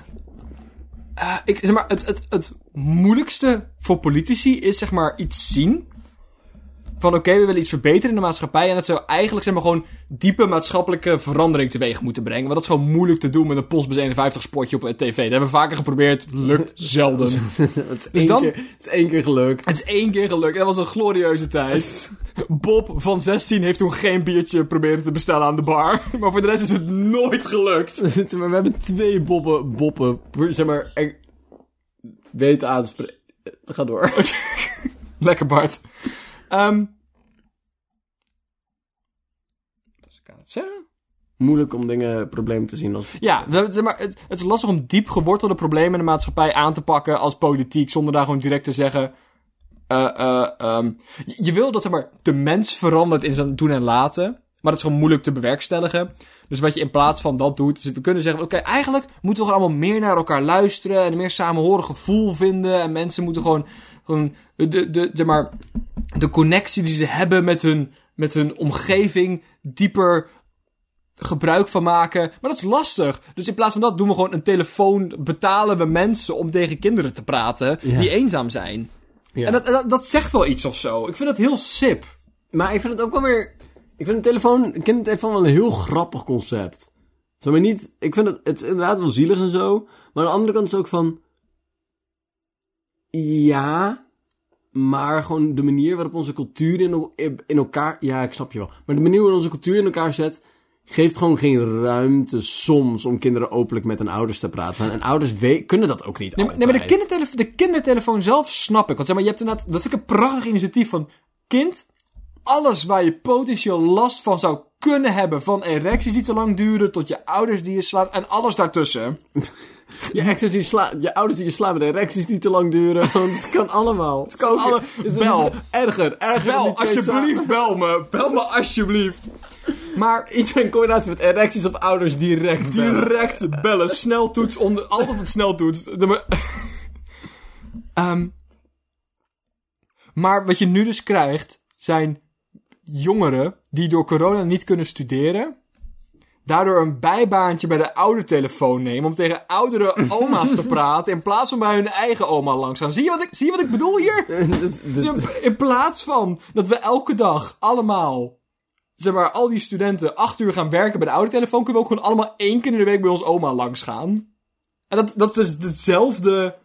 eh, ik, zeg maar, het, het, het moeilijkste voor politici is zeg maar iets zien. Van oké, we willen iets verbeteren in de maatschappij. En dat zou eigenlijk zeg maar gewoon diepe maatschappelijke verandering teweeg moeten brengen. Maar dat is gewoon moeilijk te doen met een Postbus 51 spotje op een tv. Dat hebben we vaker geprobeerd. Lukt zelden. het, is Dus één dan- keer, het is één keer gelukt. Het is één keer gelukt. Dat was een glorieuze tijd. Bob van 16 heeft toen geen biertje proberen te bestellen aan de bar. Maar voor de rest is het nooit gelukt. we hebben twee boppen, boppen, zeg maar, er, weten aan te spreken. Eh, Ga door. Lekker Bart. Ehm wat kan het zeggen? Moeilijk om dingen, problemen te zien als... Ja, maar, het, het is lastig om diep gewortelde problemen in de maatschappij aan te pakken als politiek, zonder daar gewoon direct te zeggen. ehm, je, je wil dat zeg maar, de mens verandert in zijn doen en laten, maar dat is gewoon moeilijk te bewerkstelligen. Dus wat je in plaats van dat doet, is we kunnen zeggen: oké, eigenlijk moeten we gewoon allemaal meer naar elkaar luisteren en een meer samenhorig gevoel vinden. En mensen moeten gewoon, gewoon de, de, de, maar, de connectie die ze hebben met hun, met hun omgeving dieper gebruik van maken. Maar dat is lastig. Dus in plaats van dat doen we gewoon een telefoon, betalen we mensen om tegen kinderen te praten Ja. die eenzaam zijn. Ja. En dat, dat, dat zegt wel iets of zo. Ik vind dat heel sip. Maar ik vind het ook wel weer... Ik vind een telefoon, een kindertelefoon wel een heel grappig concept. Zo, maar niet... Ik vind het, het inderdaad wel zielig en zo. Maar aan de andere kant is het ook van... Ja... Maar gewoon de manier waarop onze cultuur in, in elkaar... Ja, ik snap je wel. Maar de manier waarop onze cultuur in elkaar zet... Geeft gewoon geen ruimte soms om kinderen openlijk met hun ouders te praten. En ouders kunnen dat ook niet Nee, maar, nee, maar de, kindertelefoon, de kindertelefoon zelf snap ik. Want zeg maar, je hebt inderdaad, dat vind ik een prachtig initiatief van kind. Alles waar je potentieel last van zou kunnen hebben. Van erecties die te lang duren, tot je ouders die je slaan en alles daartussen. Je, exes die sla je ouders die je slaan met erecties die te lang duren. Want het kan allemaal. Het kan alle- bel. Erger, erger. Bel, alsjeblieft, bel me. Bel me alsjeblieft. Maar. Iets in coördinatie met erecties of ouders direct bellen. direct bellen. Sneltoets, onder, altijd het sneltoets. De Ehm, maar wat je nu dus krijgt, zijn jongeren die door corona niet kunnen studeren. Daardoor een bijbaantje bij de oudertelefoon nemen om tegen oudere oma's te praten. In plaats van bij hun eigen oma langs gaan. Zie je wat ik, zie je wat ik bedoel hier? Dus- dus- In plaats van dat we elke dag allemaal zeg maar, al die studenten acht uur gaan werken bij de oude telefoon, kunnen we ook gewoon allemaal één keer in de week bij ons oma langs gaan. En dat, dat is dus hetzelfde.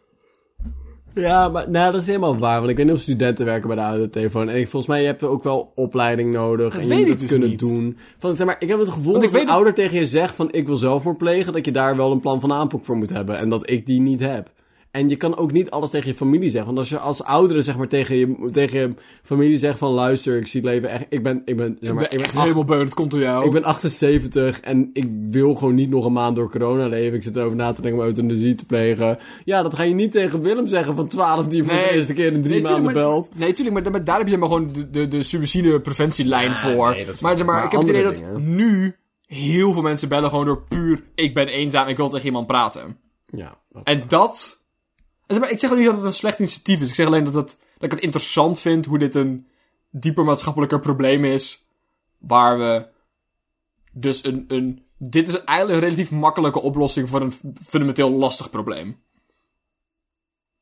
Ja, maar nou, dat is helemaal waar. Want ik weet niet of studenten werken bij de oude telefoon. En ik, volgens mij, je hebt ook wel opleiding nodig. en je moet het dus kunnen niet. doen. Van, zeg maar, ik heb het gevoel dat weet een ouder tegen je zegt van ik wil zelfmoord plegen. Dat je daar wel een plan van aanpak voor moet hebben. En dat ik die niet heb. En je kan ook niet alles tegen je familie zeggen. Want als je als oudere zeg maar tegen je, tegen je familie zegt van luister, ik zie het leven echt... Ik ben, ik ben, zeg maar, ik ben echt helemaal beu, het komt door jou. ik ben 78 en ik wil gewoon niet nog een maand door corona leven. Ik zit erover na te denken om euthanasie te plegen. Ja, dat ga je niet tegen Willem zeggen van 12 die je voor Nee. de eerste keer in drie Nee, maanden maar- belt. Nee, tuurlijk, maar, maar daar heb je maar gewoon de, de, de suicidepreventielijn voor. nee, dat is maar zeg maar, maar ik heb het idee dat nu heel veel mensen bellen gewoon door puur... Ik ben eenzaam, ik wil tegen iemand praten. Ja, dat- En dat... Ik zeg niet dat het een slecht initiatief is. Ik zeg alleen dat, dat ik het interessant vind hoe dit een dieper maatschappelijker probleem is. Waar we dus een... een dit is eigenlijk een relatief makkelijke oplossing voor een fundamenteel lastig probleem.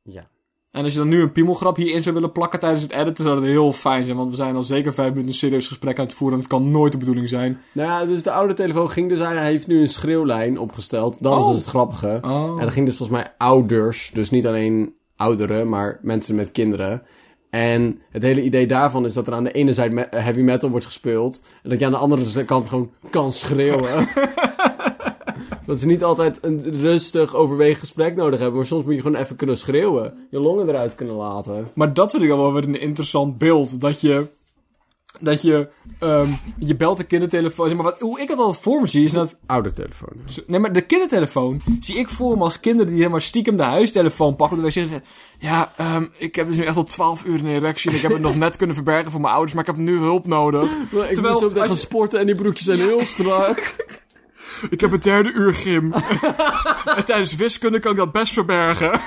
ja. En als je dan nu een piemelgrap hierin zou willen plakken tijdens het editen, zou dat heel fijn zijn. Want we zijn al zeker vijf minuten een serieus gesprek aan het voeren. En het kan nooit de bedoeling zijn. Nou ja, dus de oude telefoon ging dus... Hij heeft nu een schreeuwlijn opgesteld. Dat is Oh. dus het grappige. Oh. En dat ging dus volgens mij ouders. Dus niet alleen ouderen, maar mensen met kinderen. En het hele idee daarvan is dat er aan de ene zijde heavy metal wordt gespeeld. En dat je aan de andere kant gewoon kan schreeuwen. dat ze niet altijd een rustig overwegen gesprek nodig hebben. Maar soms moet je gewoon even kunnen schreeuwen. Je longen eruit kunnen laten. Maar dat vind ik al wel weer een interessant beeld. Dat je... Dat je... ehm, je belt de kindertelefoon. Zeg maar wat, hoe ik het altijd voor me zie is dat... Oude telefoon. Nee, maar de kindertelefoon zie ik voor me als kinderen die helemaal stiekem de huistelefoon pakken. Dat wij zeggen, ja, ehm, ik heb dus nu echt al 12 uur een erectie. En ik heb het nog net kunnen verbergen voor mijn ouders, maar ik heb nu hulp nodig. Ik Terwijl, meteen als gaan sporten en die broekjes zijn heel strak. Ik heb een derde uur gym. en tijdens wiskunde kan ik dat best verbergen.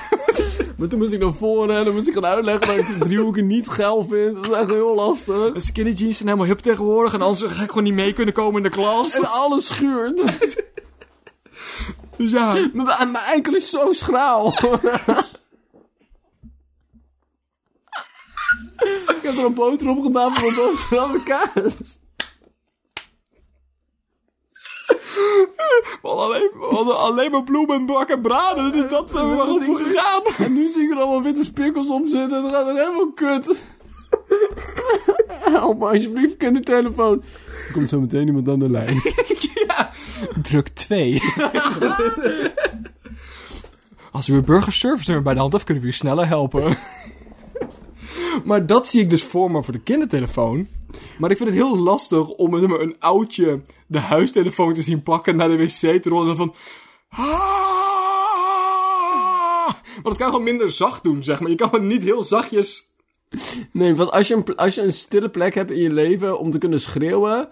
Maar toen moest ik naar voren en dan moest ik gaan uitleggen dat ik die driehoeken niet geil vind. Dat is echt heel lastig. Skinny jeans zijn helemaal hip tegenwoordig. En anders ga ik gewoon niet mee kunnen komen in de klas. En alles schuurt. Dus ja, Mijn mijn enkel is zo schraal. ik heb er een boter op gedaan voor mijn boterham en kaas. We hadden alleen, we hadden alleen maar bloemen en bak en braden. Dus dat zijn we wel voor gegaan. En nu zie ik er allemaal witte spikkels op zitten. Dat gaat het helemaal kut. Help me alsjeblieft, kindertelefoon. Er komt zo meteen iemand aan de lijn. ja. Druk 2. Als u een burgerservice nummer bij de hand heeft, kunnen we u sneller helpen. maar dat zie ik dus voor me voor de kindertelefoon. Maar ik vind het heel lastig om zeg maar, een oudje de huistelefoon te zien pakken naar de wc te rollen en van... "Ah!" Want het kan gewoon minder zacht doen, zeg maar. Je kan het niet heel zachtjes... Nee, want als je, een, als je een stille plek hebt in je leven om te kunnen schreeuwen,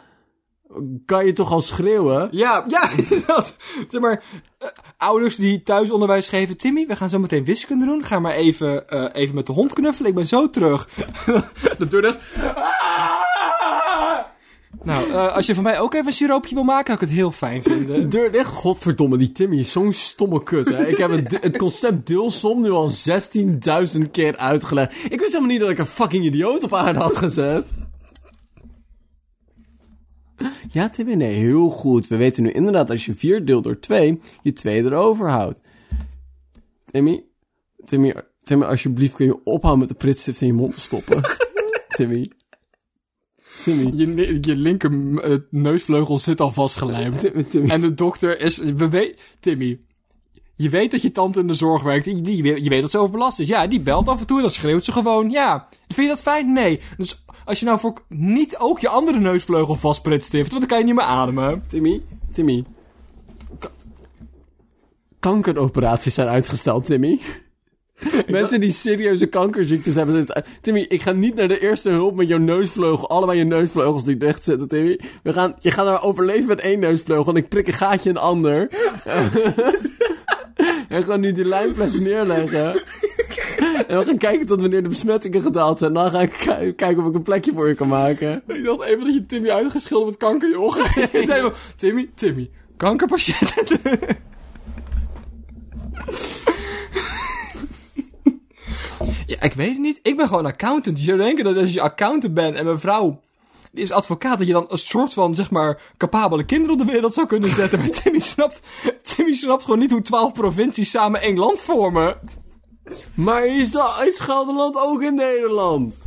kan je toch al schreeuwen? Ja, ja, dat. Zeg maar, eh, ouders die thuisonderwijs geven. Timmy, we gaan zo meteen wiskunde doen. Ga maar even, eh, even met de hond knuffelen. Ik ben zo terug. de deur dicht. Nou, eh, als je van mij ook even een siroopje wil maken, zou ik het heel fijn vinden. Deur dicht, godverdomme, die Timmy is zo'n stomme kut, hè. Ik heb het, het concept deelsom nu al 16.000 keer uitgelegd. Ik wist helemaal niet dat ik een fucking idioot op aarde had gezet. Ja, Timmy, nee, heel goed. We weten nu inderdaad, als je 4 deelt door 2, je 2 erover houdt. Timmy, Timmy, Timmy, alsjeblieft kun je ophouden met de pritstift in je mond te stoppen. Timmy. Timmy. Je, je linker eh, neusvleugel zit al vastgelijmd. En de dokter is... We weet, Timmy, je weet dat je tante in de zorg werkt. Je, je, weet- je weet dat ze overbelast is. Ja, die belt af en toe en dan schreeuwt ze gewoon. Ja. Vind je dat fijn? Nee. Dus als je nou voor niet ook je andere neusvleugel vastpritstift, want dan kan je niet meer ademen. Timmy, Timmy. Ka- kankeroperaties zijn uitgesteld, Timmy. Mensen die serieuze kankerziektes hebben. zitten- Timmy, ik ga niet naar de eerste hulp met jouw neusvleugel. Allebei je neusvleugels die dicht zitten, Timmy. We gaan, je gaat nou overleven met één neusvleugel en ik prik een gaatje in een ander. en gewoon nu die lijnfles neerleggen. en we gaan kijken tot wanneer de besmettingen gedaald zijn. Dan ga ik ki- kijken of ik een plekje voor je kan maken. Ik dacht even dat je Timmy uitgeschilderd met kanker, joh. Je zei Timmy, Timmy, kankerpatiënt. Ja, ik weet het niet. Ik ben gewoon accountant. Je zou denken dat als je accountant bent en mijn vrouw die is advocaat, dat je dan een soort van, zeg maar, capabele kinderen op de wereld zou kunnen zetten. Maar Timmy snapt, Timmy snapt gewoon niet hoe twaalf provincies samen één land vormen. Maar is, dat, is Gelderland ook in Nederland?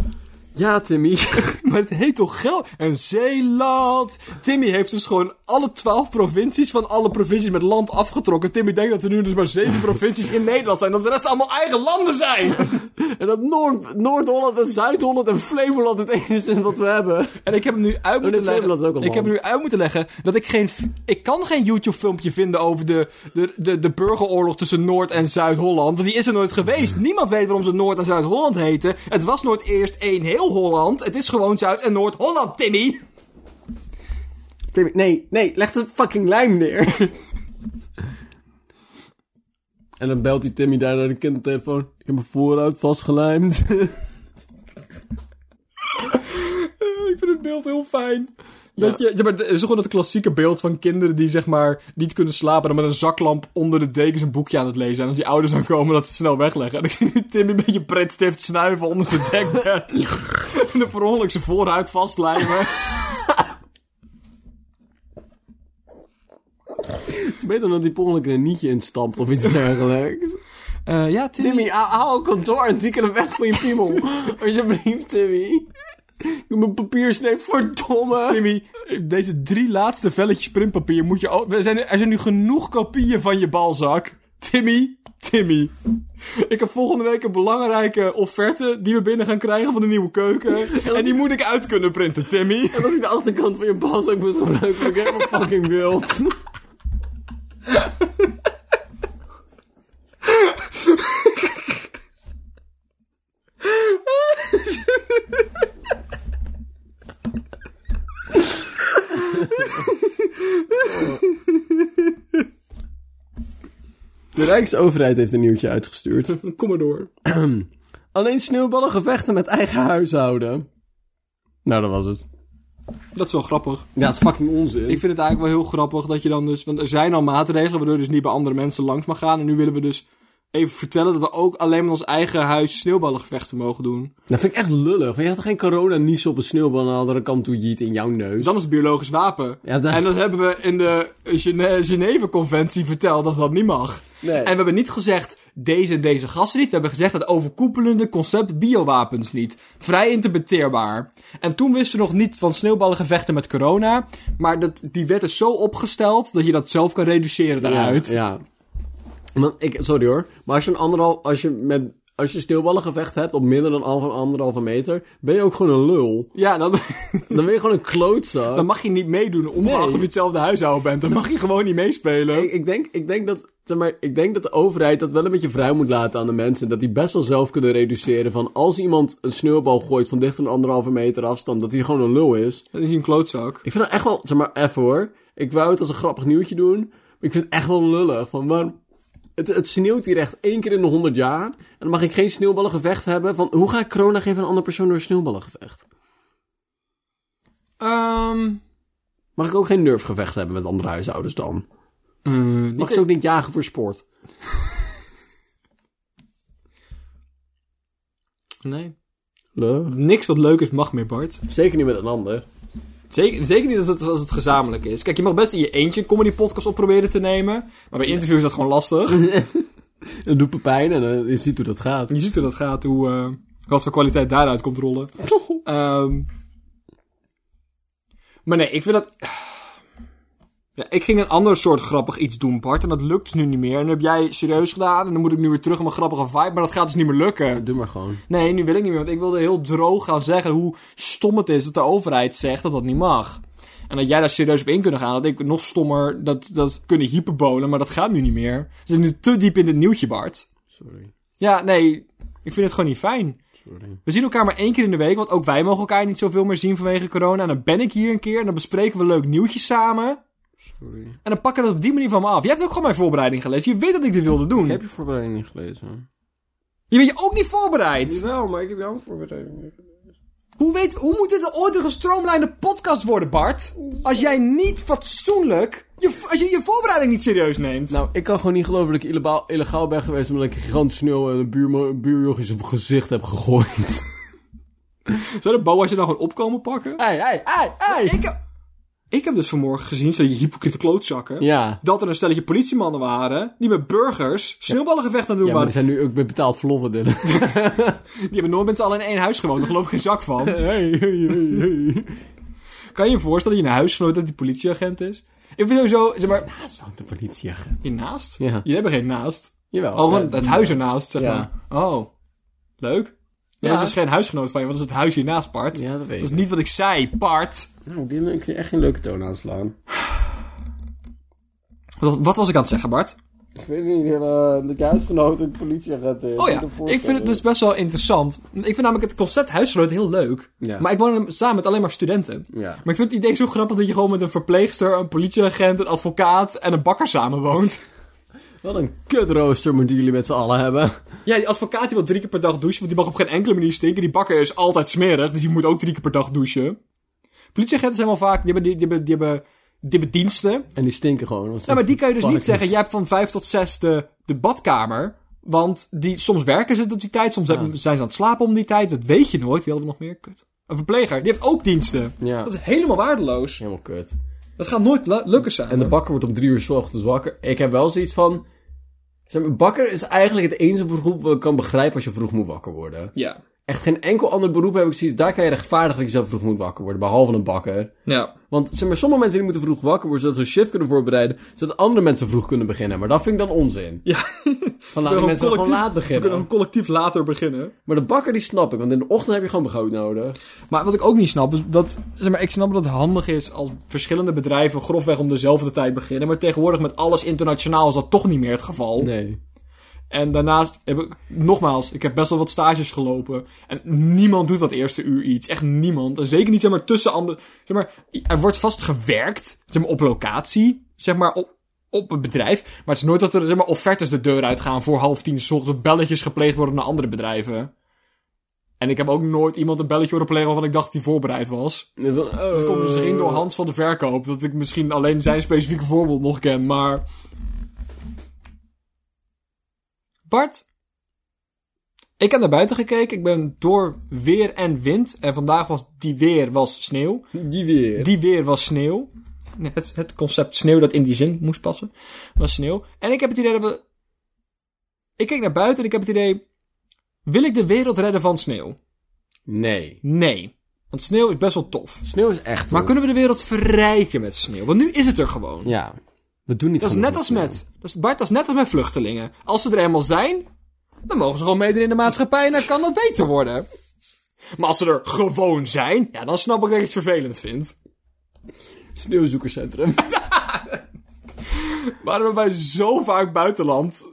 Ja, Timmy. Maar het heet toch geld? En Zeeland. Timmy heeft dus gewoon alle twaalf provincies van alle provincies met land afgetrokken. Timmy denkt dat er nu dus maar zeven provincies in Nederland zijn. Dat de rest allemaal eigen landen zijn. En dat Noord- Noord-Holland en Zuid-Holland en Flevoland het enige is wat we hebben. En ik heb hem nu uit moeten nee, Flevoland is ook leggen. Ik heb nu uit moeten leggen dat ik geen. Ik kan geen YouTube-filmpje vinden over de, de, de, de burgeroorlog tussen Noord- en Zuid-Holland. Want die is er nooit geweest. Niemand weet waarom ze Noord- en Zuid-Holland heten. Het was nooit eerst één heel Holland. Het is gewoon Zuid- en Noord-Holland, Timmy. Timmy, nee, nee, leg de fucking lijm neer. en dan belt die Timmy daar naar de kindertelefoon. Ik heb mijn vooruit vastgelijmd. Ik vind het beeld heel fijn. Dat je, ja, maar het is gewoon het klassieke beeld van kinderen die zeg maar niet kunnen slapen en dan met een zaklamp onder de dekens een boekje aan het lezen. En als die ouders dan komen, dat ze snel wegleggen. En ik zie nu Timmy een beetje pretstift snuiven onder zijn dekbed. en de per ongeluk zijn vooruit vastlijmen. Beter dan dat die per er een nietje instampt of iets dergelijks. Eh, ja, Timmy. Timmy, hou een kantoor en tik hem weg van je piemel. Alsjeblieft, Timmy. Doe mijn papiersnee, verdomme. Timmy, deze drie laatste velletjes printpapier moet je ook... Er zijn, er zijn nu genoeg kopieën van je balzak. Timmy, Timmy. Ik heb volgende week een belangrijke offerte die we binnen gaan krijgen van de nieuwe keuken. En die moet ik uit kunnen printen, Timmy. En als ik de achterkant van je balzak moet gebruiken, ik helemaal fucking wild. De Rijksoverheid heeft een nieuwtje uitgestuurd. Kom maar door. Alleen sneeuwballen gevechten met eigen huishouden. Nou, dat was het. Dat is wel grappig. Ja, dat is fucking onzin. Ik vind het eigenlijk wel heel grappig dat je dan dus... Want er zijn al maatregelen waardoor je dus niet bij andere mensen langs mag gaan. En nu willen we dus even vertellen dat we ook alleen met ons eigen huis sneeuwballengevechten mogen doen. Dat vind ik echt lullig. Want je had geen corona nies op een sneeuwbal en de andere kant toe jiet in jouw neus. Dan is het biologisch wapen. Ja, dat- En dat hebben we in de Gene- Geneve-conventie verteld dat dat niet mag. Nee. En we hebben niet gezegd deze en deze gassen niet. We hebben gezegd het overkoepelende concept biowapens niet. Vrij interpreteerbaar. En toen wisten we nog niet van sneeuwballengevechten met corona. Maar dat, die wet is zo opgesteld dat je dat zelf kan reduceren daaruit. Ja, ja. Ik, sorry hoor. Maar als je een anderhalf, als je met, als je sneeuwballengevecht hebt op minder dan al- anderhalve meter, ben je ook gewoon een lul. Ja, dan, Dan ben je gewoon een klootzak. dan mag je niet meedoen, ongeacht Nee. of je hetzelfde huishouden bent. Dan mag je gewoon niet meespelen. Ik, ik, denk, ik, denk dat, zeg maar, ik denk dat de overheid dat wel een beetje vrij moet laten aan de mensen. Dat die best wel zelf kunnen reduceren van als iemand een sneeuwbal gooit van dichter dan anderhalve meter afstand, dat hij gewoon een lul is. Dat is een klootzak. Ik vind dat echt wel, zeg maar, even hoor. Ik wou het als een grappig nieuwtje doen. Maar ik vind het echt wel lullig. Van, maar het, het sneeuwt hier echt één keer in de honderd jaar. En dan mag ik geen sneeuwballengevecht hebben. Van, hoe ga ik corona geven aan een andere persoon door een sneeuwballengevecht? Ehm Mag ik ook geen nerfgevecht hebben met andere huishoudens dan? eh, Mag ze ook niet jagen voor sport? Nee. Leuk. Niks wat leuk is mag meer, Bart. Zeker niet met een ander. Zeker, zeker niet als het, als het gezamenlijk is. Kijk, je mag best in je eentje een comedy podcast op proberen te nemen. Maar bij interviews is dat gewoon lastig. Het doet me pijn en eh, je ziet hoe dat gaat. je ziet hoe dat gaat, hoe, eh, wat voor kwaliteit daaruit komt rollen. Ehm maar nee, ik vind dat... Ja, ik ging een ander soort grappig iets doen, Bart. En dat lukt dus nu niet meer. En dan heb jij serieus gedaan. En dan moet ik nu weer terug op mijn grappige vibe. Maar dat gaat dus niet meer lukken. Doe maar gewoon. Nee, nu wil ik niet meer. Want ik wilde heel droog gaan zeggen hoe stom het is dat de overheid zegt dat dat niet mag. En dat jij daar serieus op in kunnen gaan. Dat ik nog stommer dat, dat kunnen hyperbolen. Maar dat gaat nu niet meer. We zitten nu te diep in dit nieuwtje, Bart. Sorry. Ja, nee. Ik vind het gewoon niet fijn. Sorry. We zien elkaar maar één keer in de week. Want ook wij mogen elkaar niet zoveel meer zien vanwege corona. En dan ben ik hier een keer. En dan bespreken we leuk nieuwtjes samen. Sorry. En dan pakken we het op die manier van me af. Jij hebt ook gewoon mijn voorbereiding gelezen. Je weet dat ik dit wilde doen. Ik heb je voorbereiding niet gelezen. Je bent je ook niet voorbereid. Jawel, maar ik heb jouw voorbereiding niet gelezen. Hoe, weet, hoe moet dit ooit een gestroomlijnde podcast worden, Bart? Als jij niet fatsoenlijk... Je, als je je voorbereiding niet serieus neemt. Nou, ik kan gewoon niet geloven dat ik illegaal, illegaal ben geweest... omdat ik een gigantische sneeuw en een buur, buurjochies op mijn gezicht heb gegooid. Zou de boa's je dan gewoon opkomen pakken? Hey, hey, hey, hey! Ik heb, dus vanmorgen gezien, zo je hypocriete klootzakken, Ja. dat er een stelletje politiemannen waren, die met burgers sneeuwballengevecht aan het doen Ja, maar die zijn nu ook met betaald verlof. Die hebben nooit met z'n allen in één huis gewoond, daar geloof ik geen zak van. Hey, hey, hey, hey. Kan je je voorstellen dat je een huisgenoot dat die politieagent is? Ik vind sowieso, zeg maar, Naast woont een politieagent. hiernaast? Ja. Jullie hebben geen naast. Jawel. Oh, Ja. het huis ernaast, zeg maar. Oh, leuk. Ja. Dat is dus geen huisgenoot van je, want dat is het huis hiernaast, Bart. Ja, dat weet Dat ik. is niet wat ik zei, Bart. Nou, die kun je echt geen leuke toon aanslaan. Wat, wat was ik aan het zeggen, Bart? Ik weet niet, uh, dat je huisgenoot een politieagent is. Oh ja, ik vind het dus best wel interessant. Ik vind namelijk het concept huisgenoot heel leuk. Ja. Maar ik woon samen met alleen maar studenten. Ja. Maar ik vind het idee zo grappig dat je gewoon met een verpleegster, een politieagent, een advocaat en een bakker samenwoont. Wat een kutrooster moeten jullie met z'n allen hebben. Ja, die advocaat die wil drie keer per dag douchen, want die mag op geen enkele manier stinken. Die bakker is altijd smerig, dus die moet ook drie keer per dag douchen. Politieagenten zijn wel vaak, die hebben, die, die hebben, die hebben, die hebben diensten. En die stinken gewoon. Ja, maar die kan je dus niet zeggen, jij hebt van vijf tot zes de, de badkamer. Want die, soms werken ze op die tijd, soms hebben- zijn ze aan het slapen om die tijd. Dat weet je nooit. Wie hadden we nog meer? Kut. Een verpleger, die heeft ook diensten. Ja, Dat is helemaal waardeloos. helemaal kut. Dat gaat nooit lu- lukken samen. En de bakker wordt om drie uur 's ochtends wakker. Ik heb wel zoiets van... Bakker is eigenlijk het enige beroep wat ik kan begrijpen als je vroeg moet wakker worden. Ja. Echt geen enkel ander beroep heb ik zoiets... Daar kan je rechtvaardig dat je zelf vroeg moet wakker worden. Behalve een bakker. Ja. Want zeg maar, sommige mensen die moeten vroeg wakker worden... zodat ze een shift kunnen voorbereiden... zodat andere mensen vroeg kunnen beginnen. Maar dat vind ik dan onzin. Ja. Van laten mensen gewoon laat We beginnen. kunnen een collectief later beginnen. Maar de bakker die snap ik. Want in de ochtend heb je gewoon brood nodig. Maar wat ik ook niet snap, is dat... Zeg maar, ik snap dat het handig is als verschillende bedrijven grofweg om dezelfde tijd beginnen. Maar tegenwoordig met alles internationaal is dat toch niet meer het geval. Nee. En daarnaast heb ik, nogmaals, ik heb best wel wat stages gelopen. En niemand doet dat eerste uur iets. Echt niemand. En zeker niet, zeg maar, tussen andere... Zeg maar, er wordt vast gewerkt, zeg maar, op locatie. Zeg maar, op, op het bedrijf. Maar het is nooit dat er, zeg maar, offertes de deur uitgaan voor half tien 's ochtends. Of belletjes gepleegd worden naar andere bedrijven. En ik heb ook nooit iemand een belletje horen plegen waarvan ik dacht dat hij voorbereid was. Oh. Dat komt misschien door Hans van de Verkoop. Dat ik misschien alleen zijn specifieke voorbeeld nog ken, maar... Bart, ik heb naar buiten gekeken. Ik ben door weer en wind. En vandaag was die weer was sneeuw. Die weer. Die weer was sneeuw. Nee, Het, het concept sneeuw dat in die zin moest passen. Was sneeuw. En ik heb het idee dat we... Ik kijk naar buiten en ik heb het idee... Wil ik de wereld redden van sneeuw? Nee. Nee. Want sneeuw is best wel tof. Sneeuw is echt Maar tof. kunnen we de wereld verrijken met sneeuw? Want nu is het er gewoon. Ja. We doen niet Dat is net als met... Dat is, Bart, dat is net als met vluchtelingen. Als ze er eenmaal zijn, dan mogen ze gewoon meedoen in de maatschappij en dan kan dat beter worden. Maar als ze er gewoon zijn, ja, dan snap ik dat ik het vervelend vind. Sneeuwzoekerscentrum. Maar we bij zo vaak buitenland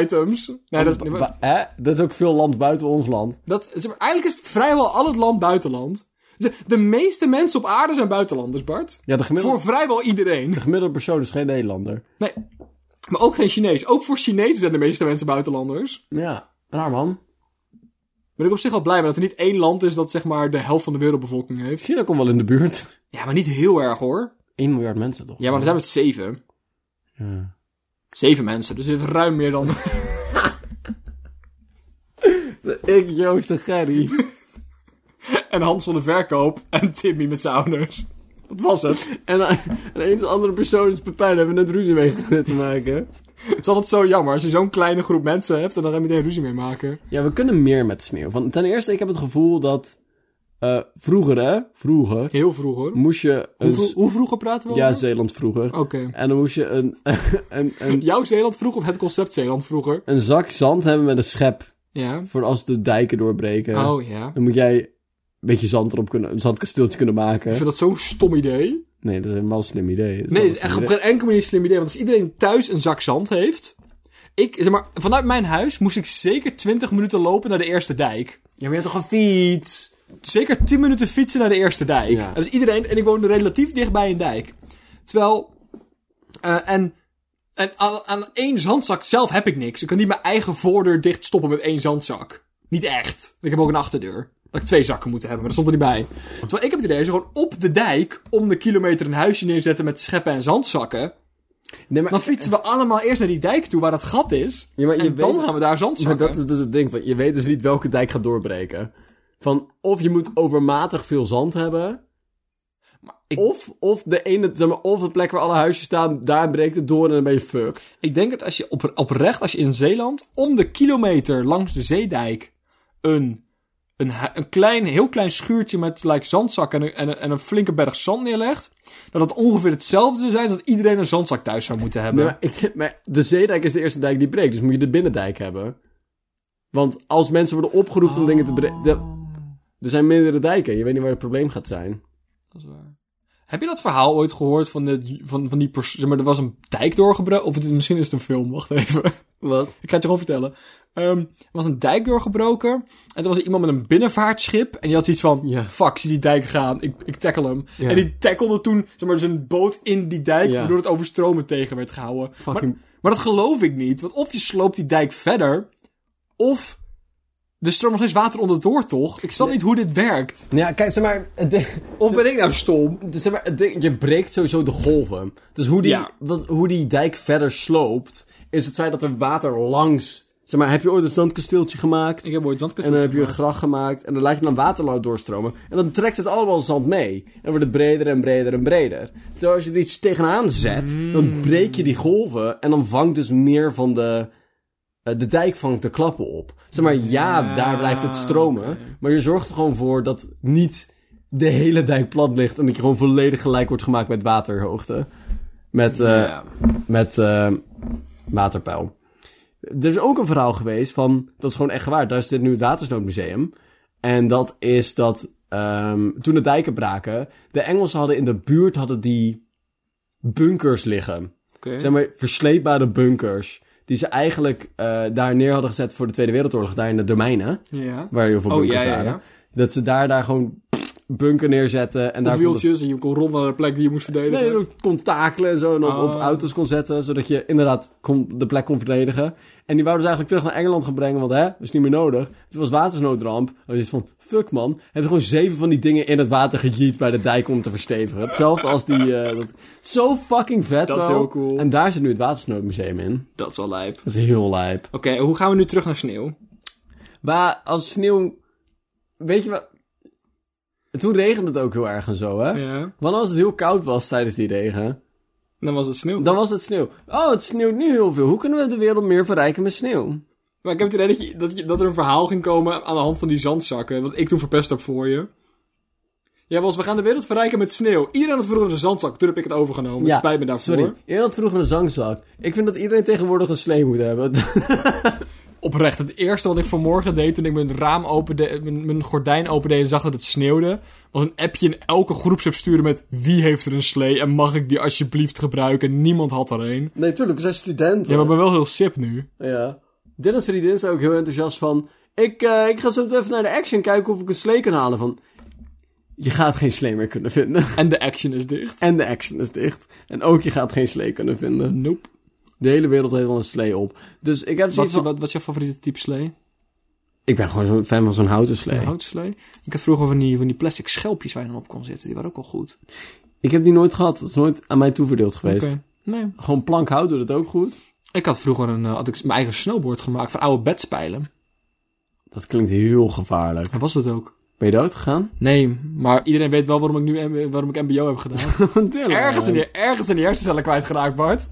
items. Nee, dat, is- hè? Dat is ook veel land buiten ons land. dat, eigenlijk is vrijwel al het land buitenland. De, de meeste mensen op aarde zijn buitenlanders, Bart. Ja, de gemiddelde, Voor vrijwel iedereen. de gemiddelde persoon is geen Nederlander. Nee. Maar ook geen Chinees. Ook voor Chinezen zijn de meeste mensen buitenlanders. Ja, raar man. Ben ik op zich wel blij mee dat er niet één land is dat zeg maar de helft van de wereldbevolking heeft. China komt wel in de buurt. Ja, maar niet heel erg hoor. 1 miljard mensen toch? Ja, maar we zijn met zeven. Ja. Zeven mensen, dus het is ruim meer dan... Ik, Joost en Gerry. en Hans van de Verkoop en Timmy met zijn ouders. Dat was het. En, eh, en een andere persoon is Pepijn. Daar hebben we net ruzie mee te maken. Het is altijd zo jammer als je zo'n kleine groep mensen hebt en dan ga je meteen ruzie mee maken. Ja, we kunnen meer met sneeuw. Want ten eerste, ik heb het gevoel dat... eh, vroeger, hè? Vroeger. Heel vroeg hoor. Moest je... Hoe, vroeger praten we ja, over? Zeeland vroeger. Oké. En dan moest je een, een, een, Jouw Zeeland vroeg of het concept Zeeland vroeger? een zak zand hebben met een schep. Ja. Voor als de dijken doorbreken. Oh ja. Dan moet jij beetje zand erop kunnen... Een zandkasteeltje kunnen Ik maken. vind dat zo'n stom idee. Nee, dat is helemaal een slim idee. Nee, het is echt op geen enkele manier een slim idee. Want als iedereen thuis een zak zand heeft... Ik, zeg maar, vanuit mijn huis moest ik zeker 20 minuten lopen naar de eerste dijk. Ja, maar je hebt toch een fiets? Zeker 10 minuten fietsen naar de eerste dijk. Ja. Dus iedereen, en ik woonde relatief dichtbij een dijk. Terwijl, eh, en, en aan, aan één zandzak zelf heb ik niks. Ik kan niet mijn eigen voordeur dicht stoppen met één zandzak. Niet echt. Ik heb ook een achterdeur. Dat ik twee zakken moeten hebben, maar dat stond er niet bij. Terwijl ik heb het idee, je gewoon op de dijk om de kilometer een huisje neerzetten met scheppen en zandzakken. Nee, maar, Dan fietsen we allemaal eerst naar die dijk toe waar dat gat is. Ja, maar en dan gaan we daar maar zandzakken. dat is dus het ding. Van, je weet dus niet welke dijk gaat doorbreken. Van of je moet overmatig veel zand hebben. Maar ik, Of, of de ene, zeg maar, of de plek waar alle huisjes staan, daar breekt het door en dan ben je fucked. ik denk dat als je op, oprecht, als je in Zeeland om de kilometer langs de zeedijk een, een, een klein, heel klein schuurtje met like, zandzak en een, en, en een flinke berg zand neerlegt, dat het ongeveer hetzelfde zou zijn als dat iedereen een zandzak thuis zou moeten hebben. Nee, maar, ik, maar de zeedijk is de eerste dijk die breekt, dus moet je de binnendijk hebben. Want als mensen worden opgeroepen om dingen te breken... Er zijn meerdere dijken, je weet niet waar het probleem gaat zijn. Dat is waar. Heb je dat verhaal ooit gehoord van, de, van, van die persoon? Zeg maar, er was een dijk doorgebroken. Of het, is- misschien is het een film, wacht even. Wat? Ik ga het je gewoon vertellen. Ehm, er was een dijk doorgebroken. En toen was er iemand met een binnenvaartschip. En die had zoiets van. Fuck, zie die dijk gaan. Ik, ik tackle hem. En die tackelde toen zeg maar, zijn boot in die dijk. Waardoor het overstromen tegen werd gehouden. Maar, Fucking... maar dat geloof ik niet. Want of je sloopt die dijk verder. Of er stroomt nog eens water onderdoor, toch? Ik snap niet hoe dit werkt. Ja, kijk, zeg maar... Of ben ik nou stom? Zeg maar, je breekt sowieso de golven. Dus hoe die, Ja. wat, hoe die dijk verder sloopt, is het feit dat er water langs... Zeg maar, heb je ooit een zandkasteeltje gemaakt? Ik heb ooit En zandkasteel dan heb je een gracht gemaakt en dan laat je dan waterlood doorstromen. En dan trekt het allemaal zand mee. En dan wordt het breder en breder en breder. Terwijl als je er iets tegenaan zet, dan breek je die golven. En dan vangt dus meer van de... eh, De dijk vangt de klappen op. Zeg maar, ja, Ja, daar blijft het stromen. Maar je zorgt er gewoon voor dat niet de hele dijk plat ligt. En dat je gewoon volledig gelijk wordt gemaakt met waterhoogte. Met, eh, Ja. met eh, waterpeil. Er is ook een verhaal geweest van, dat is gewoon echt waar, daar zit nu het Watersnoodmuseum. En dat is dat ehm, toen de dijken braken, de Engelsen hadden in de buurt hadden die bunkers liggen. Zeg maar versleepbare bunkers. Die ze eigenlijk eh, daar neer hadden gezet voor de Tweede Wereldoorlog, daar in de domeinen. Ja. Waar heel veel Oh, bunkers ja, ja, waren. Dat ze daar, daar gewoon bunker neerzetten. En daar het- wieltjes en je kon rond naar de plek die je moest verdedigen. Nee, ook kon takelen en zo. En op Ah. auto's kon zetten. Zodat je inderdaad kon, de plek kon verdedigen. En die wouden ze eigenlijk terug naar Engeland gaan brengen. Want hè, is niet meer nodig. Het was watersnoodramp. En je van, fuck man. Hebben gewoon zeven van die dingen in het water gejiet bij de dijk om te verstevigen. Hetzelfde als die... eh, dat, zo fucking vet Dat is heel cool. En daar zit nu het watersnoodmuseum in. Dat is wel lijp. Dat is heel lijp. Oké, hoe gaan we nu terug naar sneeuw? Maar als sneeuw... Weet je wat... Toen regende het ook heel erg en zo, hè? Ja. Want als het heel koud was tijdens die regen... Dan was het sneeuw. Dan was het sneeuw. Oh, het sneeuwt nu heel veel. Hoe kunnen we de wereld meer verrijken met sneeuw? Maar ik heb het idee dat, je, dat, je, dat er een verhaal ging komen aan de hand van die zandzakken. Wat ik toen verpest heb voor je. Ja, was we gaan de wereld verrijken met sneeuw. Iedereen had vroeger een zandzak. Toen heb ik het overgenomen. Het spijt me daarvoor. Sorry. Iedereen had vroeger een zangzak. Ik vind dat iedereen tegenwoordig een slee moet hebben. Oprecht, het eerste wat ik vanmorgen deed toen ik mijn raam opende, mijn, mijn gordijn opende en zag dat het sneeuwde, was een appje in elke groepsapp sturen met wie heeft er een slee en mag ik die alsjeblieft gebruiken? Niemand had er een. nee, tuurlijk. We zijn studenten. Ja, maar ik ben wel heel sip nu. Ja. Dennis vriendin is ook heel enthousiast van. Ik, eh, ik ga zo even naar de action kijken of ik een slee kan halen. Van, je gaat geen slee meer kunnen vinden. En de action is dicht. En de action is dicht. En ook je gaat geen slee kunnen vinden. Nope. De hele wereld heeft al een slee op. Dus ik heb Wat zoiets is, van... wat, wat is jouw favoriete type slee? Ik ben gewoon zo'n fan van zo'n houten slee. Een houtslee? Ik had vroeger van die, van die plastic schelpjes waar je dan op kon zitten. Die waren ook al goed. Ik heb die nooit gehad. Dat is nooit aan mij toeverdeeld geweest. Nee. Gewoon plank hout doet het ook goed. Ik had vroeger een, eh, had ik mijn eigen snowboard gemaakt van oude bedspijlen. Dat klinkt heel gevaarlijk. Dat was het ook. Ben je dood gegaan? Nee, maar iedereen weet wel waarom ik nu waarom ik MBO heb gedaan. ergens, in die, ergens in die hersencellen kwijtgeraakt, Bart.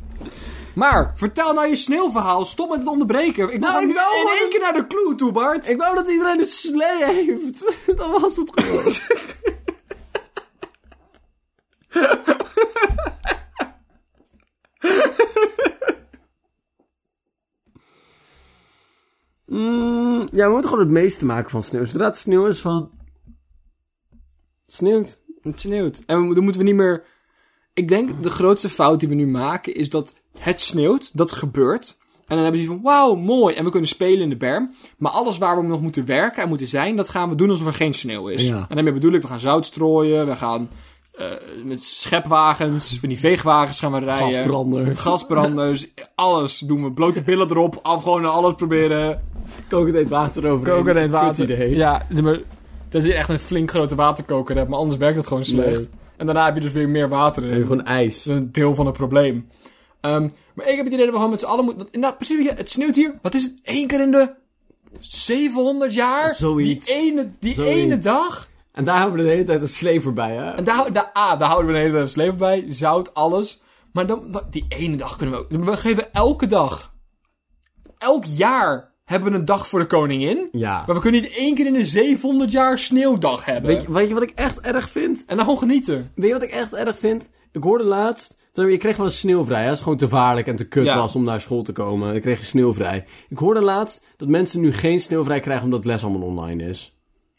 Maar, vertel nou je sneeuwverhaal. Stop met het onderbreken. Ik Nou, nu wou in gewoon één keer naar de clue toe, Bart. Ik wou dat iedereen een slee heeft. Dan was het gewoon. Mm, ja, we moeten gewoon het meeste maken van sneeuw. Zodra het sneeuw is van... Het sneeuwt. Het sneeuwt. En we, dan moeten we niet meer... Ik denk, de grootste fout die we nu maken is dat het sneeuwt. Dat gebeurt. En dan hebben ze van, wauw, mooi. En we kunnen spelen in de berm. Maar alles waar we nog moeten werken en moeten zijn, dat gaan we doen alsof er geen sneeuw is. Ja. En daarmee bedoel ik, we gaan zout strooien. We gaan eh, met schepwagens, van die veegwagens gaan we rijden. Gasbranders. Gasbranders. alles doen we. Blote billen erop. Af gewoon alles proberen. Kokend heet water over. Koken het water. Idee. Ja, maar dat je echt een flink grote waterkoker hebt. Maar anders werkt het gewoon slecht. Nee. En daarna heb je dus weer meer water in. En gewoon ijs. Dat is een deel van het probleem. Ehm, maar ik heb het idee dat we gewoon met z'n allen moeten... Inderdaad, precies, het sneeuwt hier. Wat is het? Eén keer in de 700 jaar? Zoiets. Die ene, die Zoiets. ene dag? En daar hebben we de hele tijd een slee voorbij, hè? En daar, daar, ah, daar houden we een hele dag leven bij. Zout, alles. Maar dan, dan- die ene dag kunnen we ook... We geven elke dag... Elk jaar hebben we een dag voor de koningin. Ja. Maar we kunnen niet één keer in de 700 jaar sneeuwdag hebben. Weet je, weet je wat ik echt erg vind? En dan gewoon genieten. Weet je wat ik echt erg vind? Ik hoorde laatst... Je kreeg wel eens sneeuwvrij, hè? Het gewoon te vaarlijk en te kut Ja. was om naar school te komen. Dan kreeg je sneeuwvrij. Ik hoorde laatst dat mensen nu geen sneeuwvrij krijgen omdat les allemaal online is.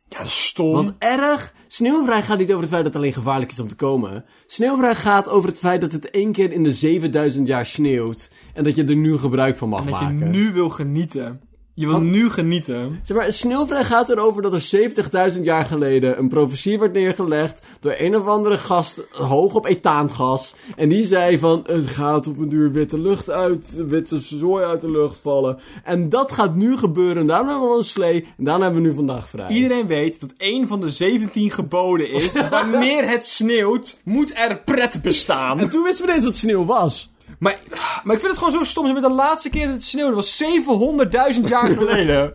Ja, stom. Wat erg. Sneeuwvrij gaat niet over het feit dat het alleen gevaarlijk is om te komen. Sneeuwvrij gaat over het feit dat het één keer in de 7000 jaar sneeuwt. En dat je er nu gebruik van mag En dat je maken. nu wil genieten. Je wil nu genieten. Zeg maar, sneeuwvrij gaat erover dat er 70.000 jaar geleden een profetie werd neergelegd door een of andere gast hoog op etaangas. En die zei van, het gaat op een duur witte lucht uit, witte zooi uit de lucht vallen. En dat gaat nu gebeuren. Daarom hebben we een slee en daarom hebben we nu vandaag vrij. Iedereen weet dat één van de 17 geboden is. wanneer het sneeuwt, moet er pret bestaan. En toen wisten we ineens wat sneeuw was. Maar, maar ik vind het gewoon zo stom. Met de laatste keer dat het sneeuwde was 700.000 jaar geleden.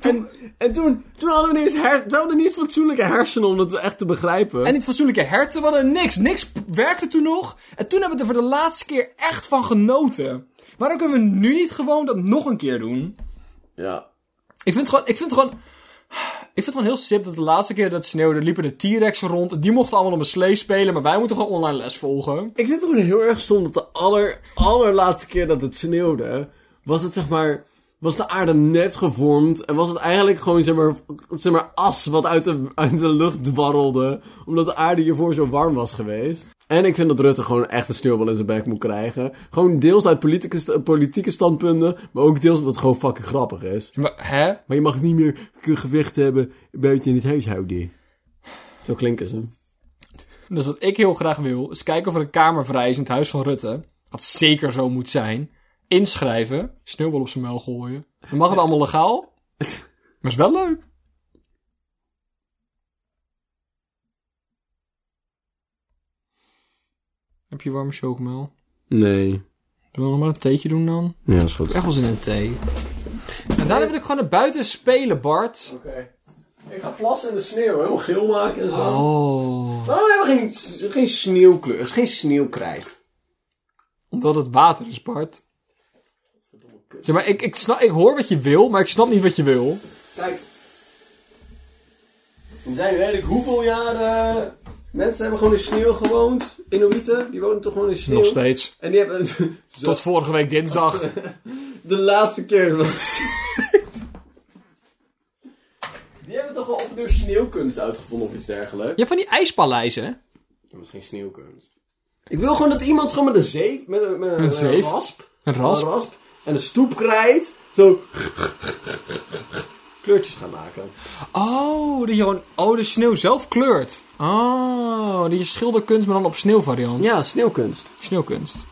En, en toen, toen hadden we ineens her, we hadden niet fatsoenlijke hersenen om dat echt te begrijpen. En niet fatsoenlijke herten, we hadden niks. Niks werkte toen nog. En toen hebben we er voor de laatste keer echt van genoten. Waarom kunnen we nu niet gewoon dat nog een keer doen? ja. Ik vind het gewoon... Ik vind het gewoon vind het gewoon heel sip dat de laatste keer dat het sneeuwde liepen de T-Rexen rond. Die mochten allemaal op een slee spelen, maar wij moeten gewoon online les volgen. Ik vind het gewoon heel erg stom dat de aller, allerlaatste keer dat het sneeuwde, was het zeg maar, was de aarde net gevormd en was het eigenlijk gewoon zeg maar, zeg maar as wat uit de, uit de lucht dwarrelde, omdat de aarde hiervoor zo warm was geweest. En ik vind dat Rutte gewoon echt een sneeuwbal in zijn bek moet krijgen. Gewoon deels uit politieke, st- politieke standpunten, maar ook deels omdat het gewoon fucking grappig is. Maar, hè? Maar je mag niet meer gewicht hebben buiten in het huishouden. Zo klinken ze. Dus wat ik heel graag wil, is kijken of er een kamer vrij is in het huis van Rutte. Wat zeker zo moet zijn. Inschrijven, sneeuwbal op zijn muil gooien. Dan mag het allemaal legaal. Maar is wel leuk. Heb je warme chocomel? Nee. Zullen we nog maar een theetje doen dan? Ja, dat is goed. Echt wel zin in een thee. En daarna wil ik gewoon naar buiten spelen, Bart. Oké. Ik ga plassen in de sneeuw, helemaal geel maken en zo. Oh. Waarom hebben we geen, geen sneeuwkleur? Het is geen sneeuwkrijt. Omdat het water is, Bart. Zeg maar, ik, ik, snap, ik hoor wat je wil, maar ik snap niet wat je wil. Kijk. Er zijn ik hoeveel jaren... Mensen hebben gewoon in sneeuw gewoond. Inuiten, die wonen toch gewoon in sneeuw. Nog steeds. En die hebben... Tot vorige week dinsdag. De laatste keer was... die hebben toch wel op door sneeuwkunst uitgevonden of iets dergelijks. Je hebt van die ijspaleizen, hè? Dat is geen sneeuwkunst. Ik wil gewoon dat iemand gewoon met een zeef, met met een, Een zeef? rasp, Een rasp? een rasp en een stoepkrijt, zo kleurtjes gaan maken. Oh, dat je gewoon... Oh, de sneeuw zelf kleurt. Oh, dat je schilderkunst, maar dan op sneeuwvariant. Ja, sneeuwkunst. Sneeuwkunst.